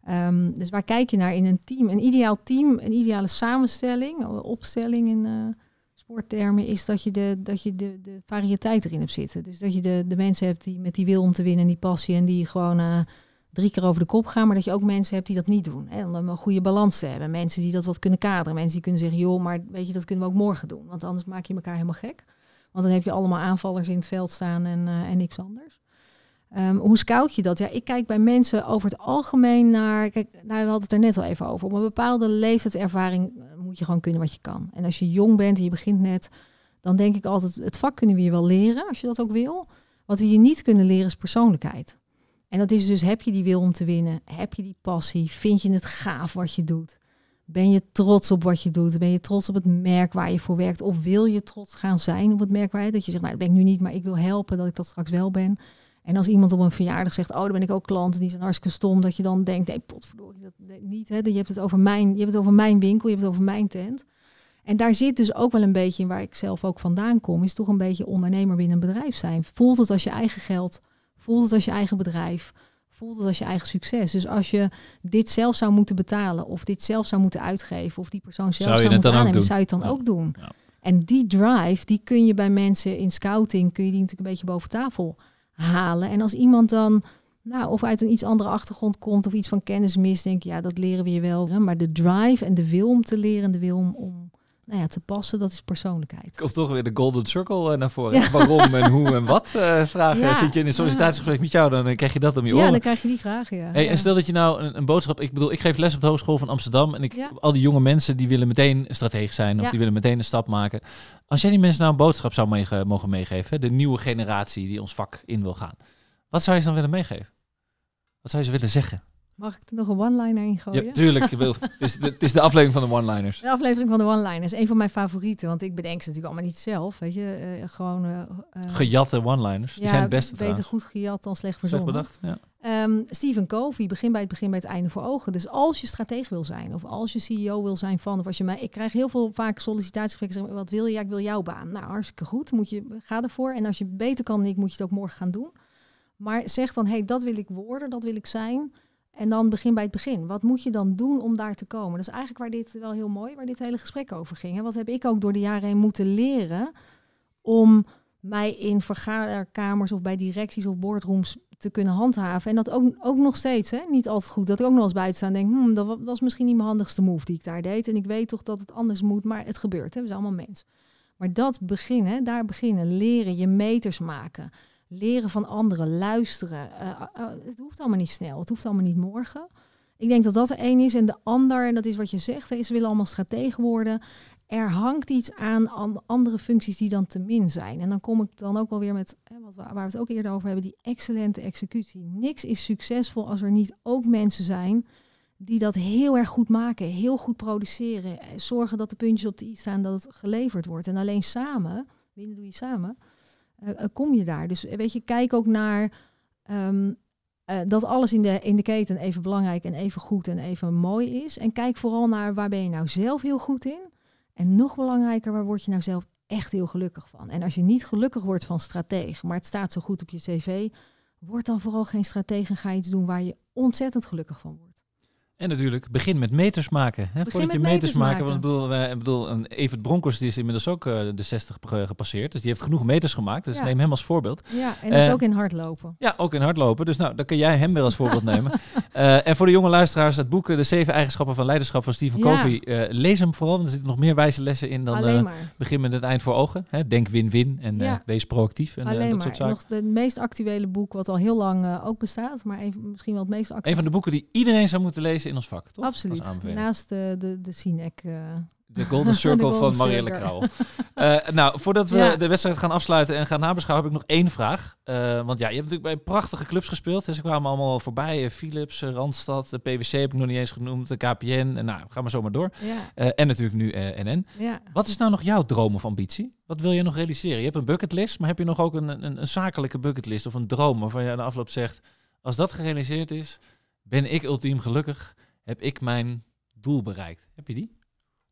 Ehm, dus waar kijk je naar in een team? Een ideaal team, een ideale samenstelling, eh, opstelling in eh, sporttermen, is dat je, de, dat je de, de variëteit erin hebt zitten. Dus dat je de, de mensen hebt die met die wil om te winnen, die passie en die gewoon eh, drie keer over de kop gaan. Maar dat je ook mensen hebt die dat niet doen. Hè, om een goede balans te hebben. Mensen die dat wat kunnen kaderen. Mensen die kunnen zeggen, joh, maar weet je, dat kunnen we ook morgen doen. Want anders maak je elkaar helemaal gek. Want dan heb je allemaal aanvallers in het veld staan en, eh, en niks anders. Ehm, hoe scout je dat? Ja, ik kijk bij mensen over het algemeen naar. Kijk, nou, we hadden het er net al even over. Op een bepaalde leeftijdservaring eh, moet je gewoon kunnen wat je kan. En als je jong bent en je begint net, dan denk ik altijd: het vak kunnen we je wel leren als je dat ook wil. Wat we je niet kunnen leren is persoonlijkheid. En dat is dus: heb je die wil om te winnen? Heb je die passie? Vind je het gaaf wat je doet? Ben je trots op wat je doet? Ben je trots op het merk waar je voor werkt? Of wil je trots gaan zijn op het merk waar je... Dat je zegt, nou, dat ben ik nu niet, maar ik wil helpen dat ik dat straks wel ben. En als iemand op een verjaardag zegt, oh, dan ben ik ook klant, die zijn hartstikke stom, dat je dan denkt, nee, potverdorie, dat niet. Hè? Je hebt het over mijn, je hebt het over mijn winkel, je hebt het over mijn tent. En daar zit dus ook wel een beetje in waar ik zelf ook vandaan kom, is toch een beetje ondernemer binnen een bedrijf zijn. Voelt het als je eigen geld, voelt het als je eigen bedrijf, voelt het als je eigen succes. Dus als je dit zelf zou moeten betalen, of dit zelf zou moeten uitgeven, of die persoon zelf Zou moeten aannemen, zou je het dan Ja. ook doen. Ja. En die drive, die kun je bij mensen in scouting, kun je die natuurlijk een beetje boven tafel halen. En als iemand dan, nou, of uit een iets andere achtergrond komt of iets van kennis mist, denk je, ja, dat leren we je wel. Maar de drive en de wil om te leren, de wil om, om nou ja, te passen, dat is persoonlijkheid. Komt toch weer de golden circle eh, naar voren. Waarom en hoe en wat eh, vragen. Ja. Zit je in een sollicitatiegesprek met jou, dan eh, krijg je dat om je Ja, oren. dan krijg je die vragen, ja. Hey, ja. en stel dat je nou een, een boodschap... Ik bedoel, ik geef les op de Hogeschool van Amsterdam. En ik, Ja. al die jonge mensen die willen meteen strategisch zijn. Of Ja. die willen meteen een stap maken. Als jij die mensen nou een boodschap zou mogen meegeven. Hè, de nieuwe generatie die ons vak in wil gaan. Wat zou je ze dan willen meegeven? Wat zou je ze willen zeggen? Mag ik er nog een one-liner in gooien? Ja, tuurlijk. het, is de, het is de aflevering van de one-liners. De aflevering van de one-liners, een van mijn favorieten. Want ik bedenk ze natuurlijk allemaal niet zelf. Weet je, eh, gewoon... eh, Gejatte one-liners. Die zijn het beste beter trouwens. goed gejat dan slecht Slecht verzonnen. bedacht. Ja. Stephen Covey, begin bij het begin bij het einde voor ogen. Dus als je strateeg wil zijn, of als je CEO wil zijn van, of als je mij, ik krijg heel veel vaak sollicitatiegesprekken. zeggen, Wat wil je? Ja, ik wil jouw baan. Nou, hartstikke goed. Moet je, ga ervoor. En als je beter kan dan ik, moet je het ook morgen gaan doen. Maar zeg dan, hey, dat wil ik worden, dat wil ik zijn. En dan begin bij het begin. Wat moet je dan doen om daar te komen? Dat is eigenlijk waar dit wel heel mooi, waar dit hele gesprek over ging. Hè? Wat heb ik ook door de jaren heen moeten leren om mij in vergaderkamers of bij directies of boardrooms te kunnen handhaven. En dat ook, ook nog steeds, hè? niet altijd goed. Dat ik ook nog eens buiten sta en denk, hmm, dat wa- was misschien niet mijn handigste move die ik daar deed. En ik weet toch dat het anders moet, maar het gebeurt. Hè? We zijn allemaal mens. Maar dat beginnen, daar beginnen, leren, je meters maken. Leren van anderen, luisteren. Eh, eh, het hoeft allemaal niet snel, het hoeft allemaal niet morgen. Ik denk dat dat er één is. En de ander, en dat is wat je zegt, is willen allemaal strategen worden. Er hangt iets aan, andere functies die dan te min zijn. En dan kom ik dan ook wel weer met, hè, wat, we- waar we het ook eerder over hebben, die excellente executie. Niks is succesvol als er niet ook mensen zijn die dat heel erg goed maken, heel goed produceren. eh, Zorgen dat de puntjes op de i staan, dat het geleverd wordt. En alleen samen, winnen doe je samen, eh, eh, kom je daar. Dus eh, weet je, kijk ook naar ehm, eh, dat alles in de, in de keten even belangrijk en even goed en even mooi is. En kijk vooral naar waar ben je nou zelf heel goed in. En nog belangrijker, waar word je nou zelf echt heel gelukkig van? En als je niet gelukkig wordt van strateeg, maar het staat zo goed op je cv, word dan vooral geen strateeg en ga iets doen waar je ontzettend gelukkig van wordt. En natuurlijk, begin met meters maken. Hè? Voordat je met meters, meters maken. Want ik bedoel, wij, ik bedoel een Evert die is inmiddels ook eh, de 60 ge- gepasseerd. Dus die heeft genoeg meters gemaakt. Dus Ja. neem hem als voorbeeld. Ja, en dus ook in hardlopen. Ja, ook in hardlopen. Dus nou, dan kun jij hem weer als voorbeeld nemen. Eh, en voor de jonge luisteraars, het boek eh, De Zeven Eigenschappen van Leiderschap van Stephen Ja. Covey. eh, lees hem vooral, want er zitten nog meer wijze lessen in dan maar. begin met het eind voor ogen. Hè? Denk win-win en Ja. wees proactief en Alleen dat soort maar. zaken. Nog het meest actuele boek wat al heel lang ook bestaat, maar even, misschien wel het meest actuele. Een van de boeken die iedereen zou moeten lezen in ons vak, toch? Absoluut. Naast de, de, de Sinek. De Golden Circle De van Marielle. Krauwel. Eh, nou, voordat we Ja. de wedstrijd gaan afsluiten en gaan nabeschouwen, heb ik nog één vraag. Eh, want ja, je hebt natuurlijk bij prachtige clubs gespeeld. Dus ze kwamen allemaal voorbij. Eh, Philips, Randstad, de PwC heb ik nog niet eens genoemd, de KPN. En nou, ga maar zo maar door. ja, en natuurlijk nu NN. ja. Wat is nou nog jouw droom of ambitie? Wat wil je nog realiseren? Je hebt een bucketlist, maar heb je nog ook een, een, een zakelijke bucketlist of een droom waarvan je aan de afloop zegt, als dat gerealiseerd is, ben ik ultiem gelukkig, heb ik mijn doel bereikt. Heb je die?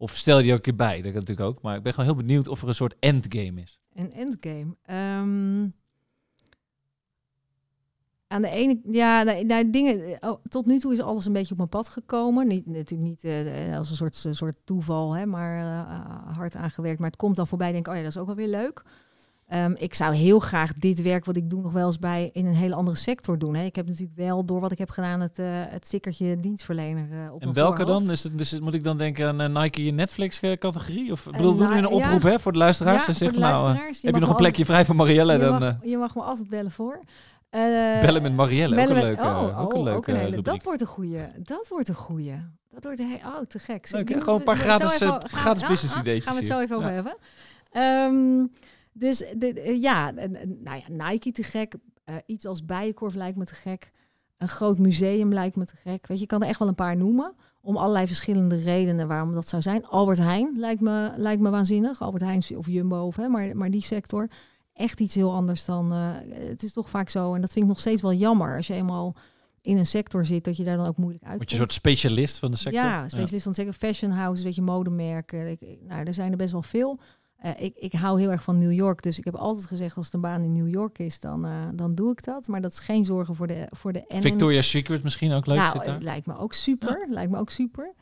Of stel je die ook een keer bij, dat kan natuurlijk ook. Maar ik ben gewoon heel benieuwd of er een soort endgame is. Een endgame. Ehm, aan de ene, ja, nou, nou, dingen. Oh, tot nu toe is alles een beetje op mijn pad gekomen. Niet, natuurlijk niet eh, als een soort, soort toeval, hè, maar eh, hard aangewerkt. Maar het komt dan voorbij. Denk ik, oh ja, dat is ook wel weer leuk. Ehm, ik zou heel graag dit werk wat ik doe nog wel eens bij in een hele andere sector doen. Hè. Ik heb natuurlijk wel door wat ik heb gedaan het, eh het stickertje dienstverlener eh, op En welke voorhoofd. dan? Is het, dus moet ik dan denken aan een Nike en Netflix categorie? Of bedoel, doen we nou, een oproep ja. hè, voor de luisteraars? Ja, nou, heb je nog een plekje vrij voor Marielle? Je Dan mag, je mag me altijd bellen voor. Bellen met Marielle. bellen ook een leuke, oh, ook een oh, leuke hele-. Dat wordt een goeie. Dat wordt een goeie. Dat wordt een oh, te gek. Leuk? Gewoon een paar gratis, gratis ah, business ah, ideetjes Gaan we het zo even over hebben. Dus de, de- ja, nou ja, Nike te gek. Eh, iets als Bijenkorf lijkt me te gek. Een groot museum lijkt me te gek. Weet je, ik kan er echt wel een paar noemen. Om allerlei verschillende redenen waarom dat zou zijn. Albert Heijn lijkt me, lijkt me waanzinnig. Albert Heijn of Jumbo, of, hè, maar, maar die sector. Echt iets heel anders dan... eh, het is toch vaak zo, en dat vind ik nog steeds wel jammer... als je eenmaal in een sector zit, dat je daar dan ook moeilijk uit Word je een soort specialist van de sector? ja, specialist van zeker fashion houses, weet je, modemerken. Ik- nou, er zijn er best wel veel. Eh, ik, ik hou heel erg van New York, dus ik heb altijd gezegd als een baan in New York is, dan, eh, dan doe ik dat. Maar dat is geen zorgen voor de voor de NN. Victoria's Secret misschien ook leuk Nou, lijkt me ook super. Lijkt me ook super.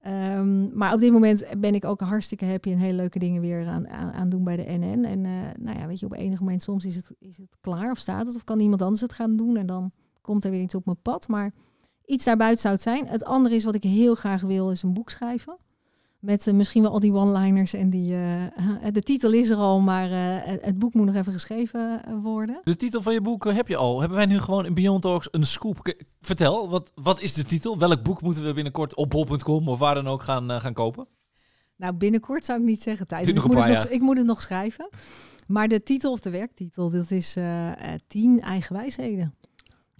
Ehm, maar op dit moment ben ik ook hartstikke happy en hele leuke dingen weer aan, aan, aan doen bij de NN. En eh, nou ja, weet je, op enig moment soms is het, is het klaar of staat het of kan iemand anders het gaan doen en dan komt er weer iets op mijn pad. Maar iets daarbuiten zou het zijn. Het andere is wat ik heel graag wil, is een boek schrijven. Met eh, misschien wel al die one-liners en die... eh, de titel is er al, maar eh, het- boek moet nog even geschreven worden. De titel van je boek heb je al. Hebben wij nu gewoon in Beyond Talks een scoop? K- Vertel, wat, wat is de titel? Welk boek moeten we binnenkort op bol.com of waar dan ook gaan, gaan kopen? Nou, binnenkort zou ik niet zeggen, Thijs. Duurt Ik moet, het nog, ik moet het nog schrijven. Maar de titel of de werktitel, dat is eh, eh, tien eigen wijsheden.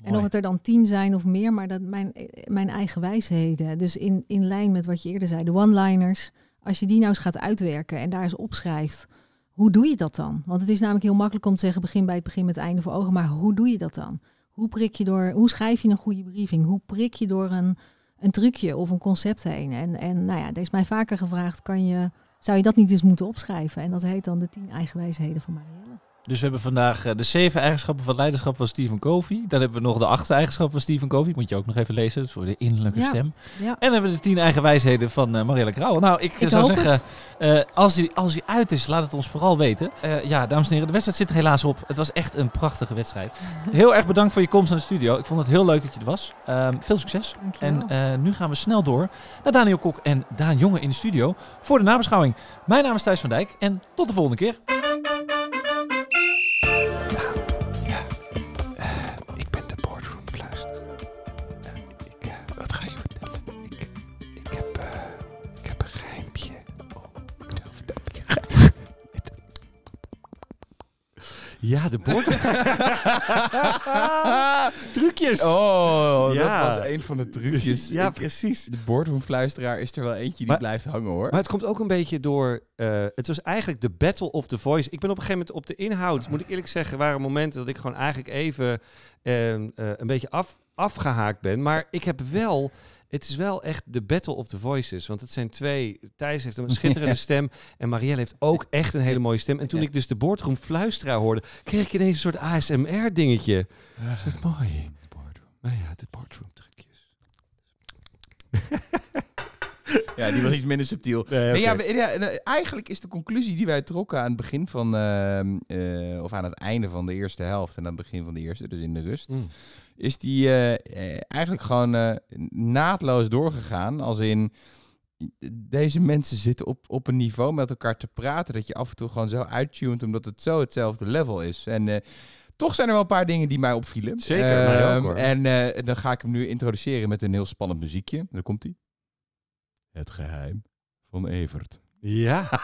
En of het er dan tien zijn of meer, maar dat mijn, eh, mijn eigen wijsheden. Dus in, in lijn met wat je eerder zei, de one-liners. Als je die nou eens gaat uitwerken en daar eens opschrijft, hoe doe je dat dan? Want het is namelijk heel makkelijk om te zeggen, begin bij het begin met het einde voor ogen. Maar hoe doe je dat dan? Hoe, prik je door, hoe schrijf je een goede briefing? Hoe prik je door een, een trucje of een concept heen? En, en nou ja, er is mij vaker gevraagd, kan je, zou je dat niet eens moeten opschrijven? En dat heet dan de tien eigen wijsheden van Marielle. Dus we hebben vandaag eh, de zeven eigenschappen van leiderschap van Stephen Covey. Dan hebben we nog de acht eigenschappen van Stephen Covey. Moet je ook nog even lezen, dus voor de innerlijke Ja. stem. Ja. En dan hebben we de tien eigen wijsheden van eh Marielle Krauwel. Nou, ik, eh, Ik zou zeggen, als, die, als uit is, laat het ons vooral weten. Ja, dames en heren, de wedstrijd zit er helaas op. Het was echt een prachtige wedstrijd. Heel erg bedankt voor je komst naar de studio. Ik vond het heel leuk dat je er was. Ehm, veel succes. Dankjewel. En nu gaan we snel door naar Daniel Kok en Daan Jonge in de studio voor de nabeschouwing. Mijn naam is Thijs van Dijk en tot de volgende keer. Ja, de boardroom. Trucjes. Oh, Ja. dat was een van de trucjes. Ja, Ik- precies. de boardroomfluisteraar is er wel eentje die Maar- blijft hangen hoor. Maar het komt ook een beetje door. eh, het was eigenlijk de Battle of the Voice. Ik ben op een gegeven moment op de inhoud, moet ik eerlijk zeggen, waren momenten dat ik gewoon eigenlijk even ehm, eh, een beetje af, afgehaakt ben. Maar ik heb wel. Het is wel echt de Battle of the Voices. Want het zijn twee. Thijs heeft een schitterende stem. En Marielle heeft ook echt een hele mooie stem. En toen ik dus de boardroom fluisteraar hoorde, kreeg ik ineens een soort ASMR-dingetje. Dat is mooi. Nou ja, de boardroom trucjes. Ja, die was iets minder subtiel. Nee, Nee, ja, eh, eigenlijk is de conclusie die wij trokken aan het begin van, ehm, eh, of aan het einde van de eerste helft en aan het begin van de eerste, dus in de rust, Mm. is die eh, eigenlijk gewoon naadloos doorgegaan. Als in, deze mensen zitten op, op een niveau met elkaar te praten dat je af en toe gewoon zo uittunt omdat het zo hetzelfde level is. En toch zijn er wel een paar dingen die mij opvielen. Zeker, mij ook, hoor. En dan ga ik hem nu introduceren met een heel spannend muziekje. Daar komt hij. Het geheim van Evert. Ja.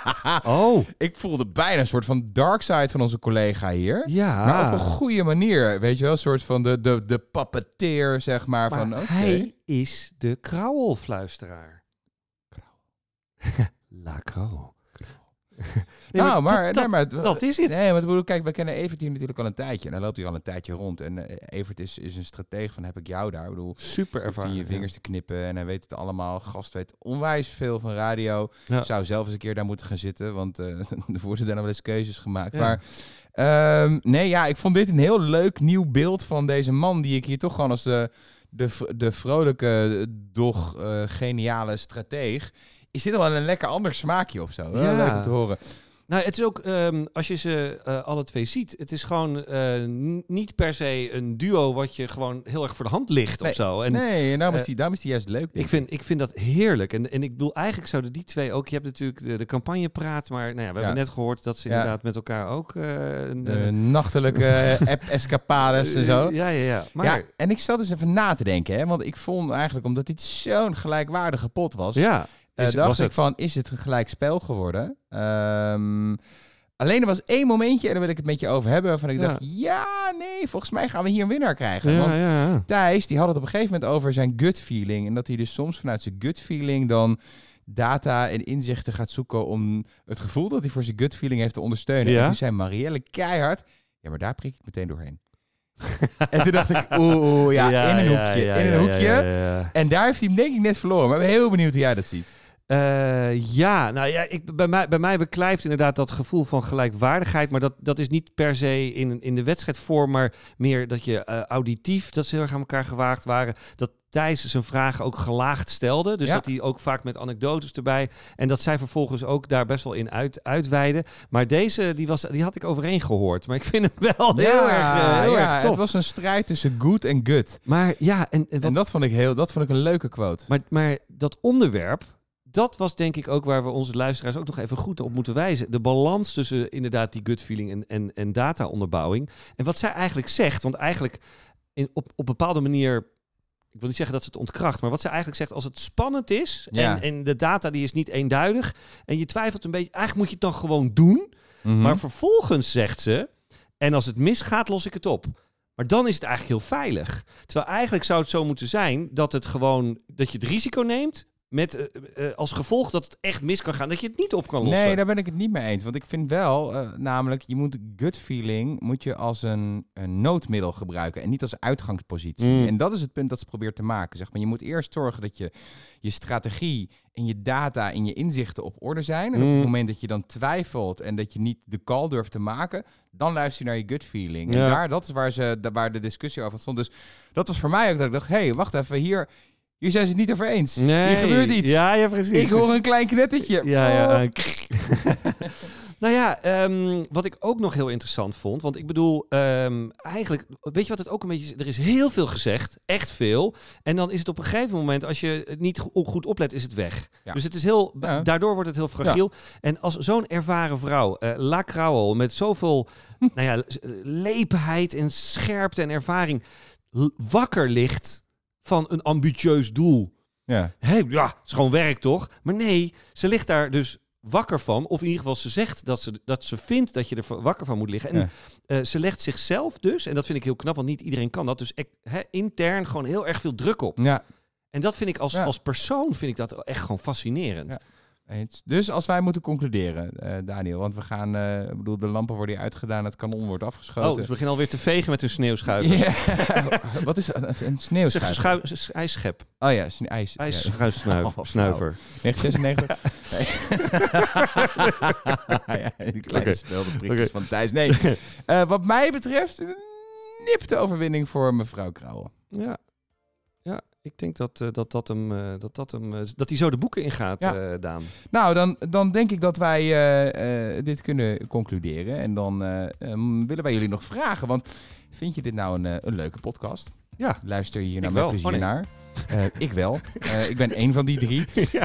Oh. Ik voelde bijna een soort van dark side van onze collega hier. Ja. Maar op een goede manier, weet je wel? Een soort van de, de, de puppeteer, zeg maar. Maar van, hij is de krauwelfluisteraar. La krauwel. Nee, nou, maar, dat, nee, maar dat, dat is het. Nee, maar bedoel, kijk, we kennen Evert hier natuurlijk al een tijdje. En hij loopt hier al een tijdje rond. En eh, Evert is, is een stratege van heb ik jou daar. Ik bedoel, Super hij ervaren. je vingers te knippen en hij weet het allemaal. Gast weet onwijs veel van radio. Ja. Ik zou zelf eens een keer daar moeten gaan zitten, want eh er worden daar nog wel eens keuzes gemaakt. Ja. Maar ehm, nee, ja, ik vond dit een heel leuk nieuw beeld van deze man die ik hier toch gewoon als de, de, de vrolijke, doch eh, geniale strateeg. Is dit wel een lekker ander smaakje of zo? Ja. Leuk om te horen. Nou, het is ook, ehm, als je ze eh, alle twee ziet, het is gewoon eh, niet per se een duo wat je gewoon heel erg voor de hand ligt Nee, of zo. En nee, en daarom, is eh, die, daarom is die juist leuk. ik, vind, ik vind dat heerlijk. En, en ik bedoel, eigenlijk zouden die twee ook... Je hebt natuurlijk de, de campagnepraat, maar nou ja, we Ja. hebben net gehoord dat ze Ja. inderdaad met elkaar ook... een, De nachtelijke app-escapades en zo. Ja, ja, ja. Maar ja, en ik zat dus even na te denken, hè, want ik vond eigenlijk, omdat dit zo'n gelijkwaardige pot was, ja, is- dacht was ik het. van, is het een gelijk spel geworden? Ehm, alleen er was één momentje, en daar wil ik het met je over hebben, waarvan ik Ja. dacht, ja, nee, volgens mij gaan we hier een winnaar krijgen. Ja, Want ja. Thijs, die had het op een gegeven moment over zijn gut feeling. En dat hij dus soms vanuit zijn gut feeling dan data en inzichten gaat zoeken om het gevoel dat hij voor zijn gut feeling heeft te ondersteunen. En toen zei Marielle keihard, ja, maar daar prik ik meteen doorheen. en toen dacht ik, oeh, oeh, ja, in een hoekje, ja, in een hoekje. En daar heeft hij hem denk ik net verloren. Maar ik ben heel benieuwd hoe jij dat ziet. Eh, ja, nou ja, ik, bij, mij, bij mij beklijft inderdaad dat gevoel van gelijkwaardigheid. Maar dat, dat is niet per se in, in de wedstrijdvorm, maar meer dat je eh, auditief, dat ze heel erg aan elkaar gewaagd waren. Dat Thijs zijn vragen ook gelaagd stelde. Dus Ja. dat hij ook vaak met anekdotes erbij. En dat zij vervolgens ook daar best wel in uit, uitweiden. Maar deze, die, was, die had ik overeen gehoord. Maar ik vind hem wel heel erg, eh, heel ja, erg tof. Het was een strijd tussen good en gut. Maar ja, en, en wat En dat vond ik heel, dat vond ik een leuke quote. Maar, maar dat onderwerp, dat was denk ik ook waar we onze luisteraars ook nog even goed op moeten wijzen. De balans tussen inderdaad die gut feeling en, en, en data-onderbouwing. En wat zij eigenlijk zegt, want eigenlijk in, op, op bepaalde manier ik wil niet zeggen dat ze het ontkracht, maar wat ze eigenlijk zegt, als het spannend is Ja. en, en de data die is niet eenduidig en je twijfelt een beetje, eigenlijk moet je het dan gewoon doen. Mhm. Maar vervolgens zegt ze, en als het misgaat, los ik het op. Maar dan is het eigenlijk heel veilig. Terwijl eigenlijk zou het zo moeten zijn dat het gewoon dat je het risico neemt met eh, eh, als gevolg dat het echt mis kan gaan, dat je het niet op kan lossen. Nee, daar ben ik het niet mee eens. Want ik vind wel, eh, namelijk, je moet gut feeling moet je als een, een noodmiddel gebruiken en niet als uitgangspositie. Mm. En dat is het punt dat ze probeert te maken. Zeg maar. Je moet eerst zorgen dat je je strategie en je data en je inzichten op orde zijn. En op Mm. het moment dat je dan twijfelt en dat je niet de call durft te maken, dan luister je naar je gut feeling. En daar, dat is waar, ze, waar de discussie over stond. Dus dat was voor mij ook dat ik dacht, hé, hey, wacht even, hier, hier zijn ze het niet over eens. Nee. Hier gebeurt iets. Ja, ja, precies. Ik hoor een klein knettertje. Ja, ja. Oh. nou ja, ehm, wat ik ook nog heel interessant vond. Want ik bedoel, ehm, eigenlijk, weet je wat het ook een beetje is? Er is heel veel gezegd, echt veel. En dan is het op een gegeven moment, als je het niet go- goed oplet, is het weg. Ja. Dus het is heel, Ja. daardoor wordt het heel fragiel. En als zo'n ervaren vrouw, eh La met zoveel nou ja, lepenheid en scherpte en ervaring, wakker ligt van een ambitieus doel. Ja. Hé, ja, het is gewoon werk toch? Maar nee, ze ligt daar dus wakker van. Of in ieder geval, ze zegt dat ze, dat ze vindt dat je er wakker van moet liggen. En Ja. eh, ze legt zichzelf dus, en dat vind ik heel knap, want niet iedereen kan dat. Dus intern gewoon heel erg veel druk op. Ja, En dat vind ik als, Ja. als persoon vind ik dat echt gewoon fascinerend. Eens. Dus als wij moeten concluderen, eh, Daniel, want we gaan, eh, ik bedoel, de lampen worden hier uitgedaan, het kanon wordt Oh, afgeschoten. ze beginnen alweer te vegen met hun sneeuwschuivers. Ja. Wat is een, een sneeuwschuiver? s- ijsschep, Oh ja, sne- ijs. ja. ijsschuifsnuiver. Oh, snuiver. 1996. Nee. ja, die kleine van Thijs. Nee, Eh, wat mij betreft, een nipte overwinning voor mevrouw Krauwen. Ja. Ik denk dat, eh, dat, dat, hem, eh, dat, dat, hem, eh, dat hij zo de boeken ingaat, Ja. Daan. Nou, dan, dan denk ik dat wij dit kunnen concluderen. En dan eh, ehm, willen wij jullie nog vragen. Want vind je dit nou een, een leuke podcast? Ja. Luister je hier nou met plezier Oh, nee. naar? Eh, ik wel. Eh, ik ben één van die drie.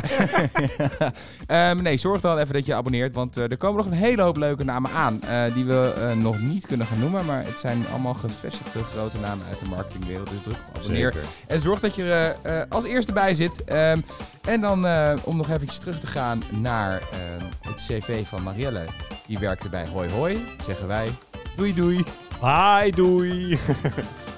Ehm, nee, zorg dan even dat je abonneert. Want eh, er komen nog een hele hoop leuke namen aan. eh, die we eh, nog niet kunnen gaan noemen. Maar het zijn allemaal gevestigde grote namen uit de marketingwereld. Dus druk op abonneer. Zeker. En zorg dat je er eh, eh, als eerste bij zit. Ehm, en dan eh, om nog eventjes terug te gaan naar ehm, het cv van Marielle. Die werkte bij Hoi Hoi. Zeggen wij doei doei. Hi, doei.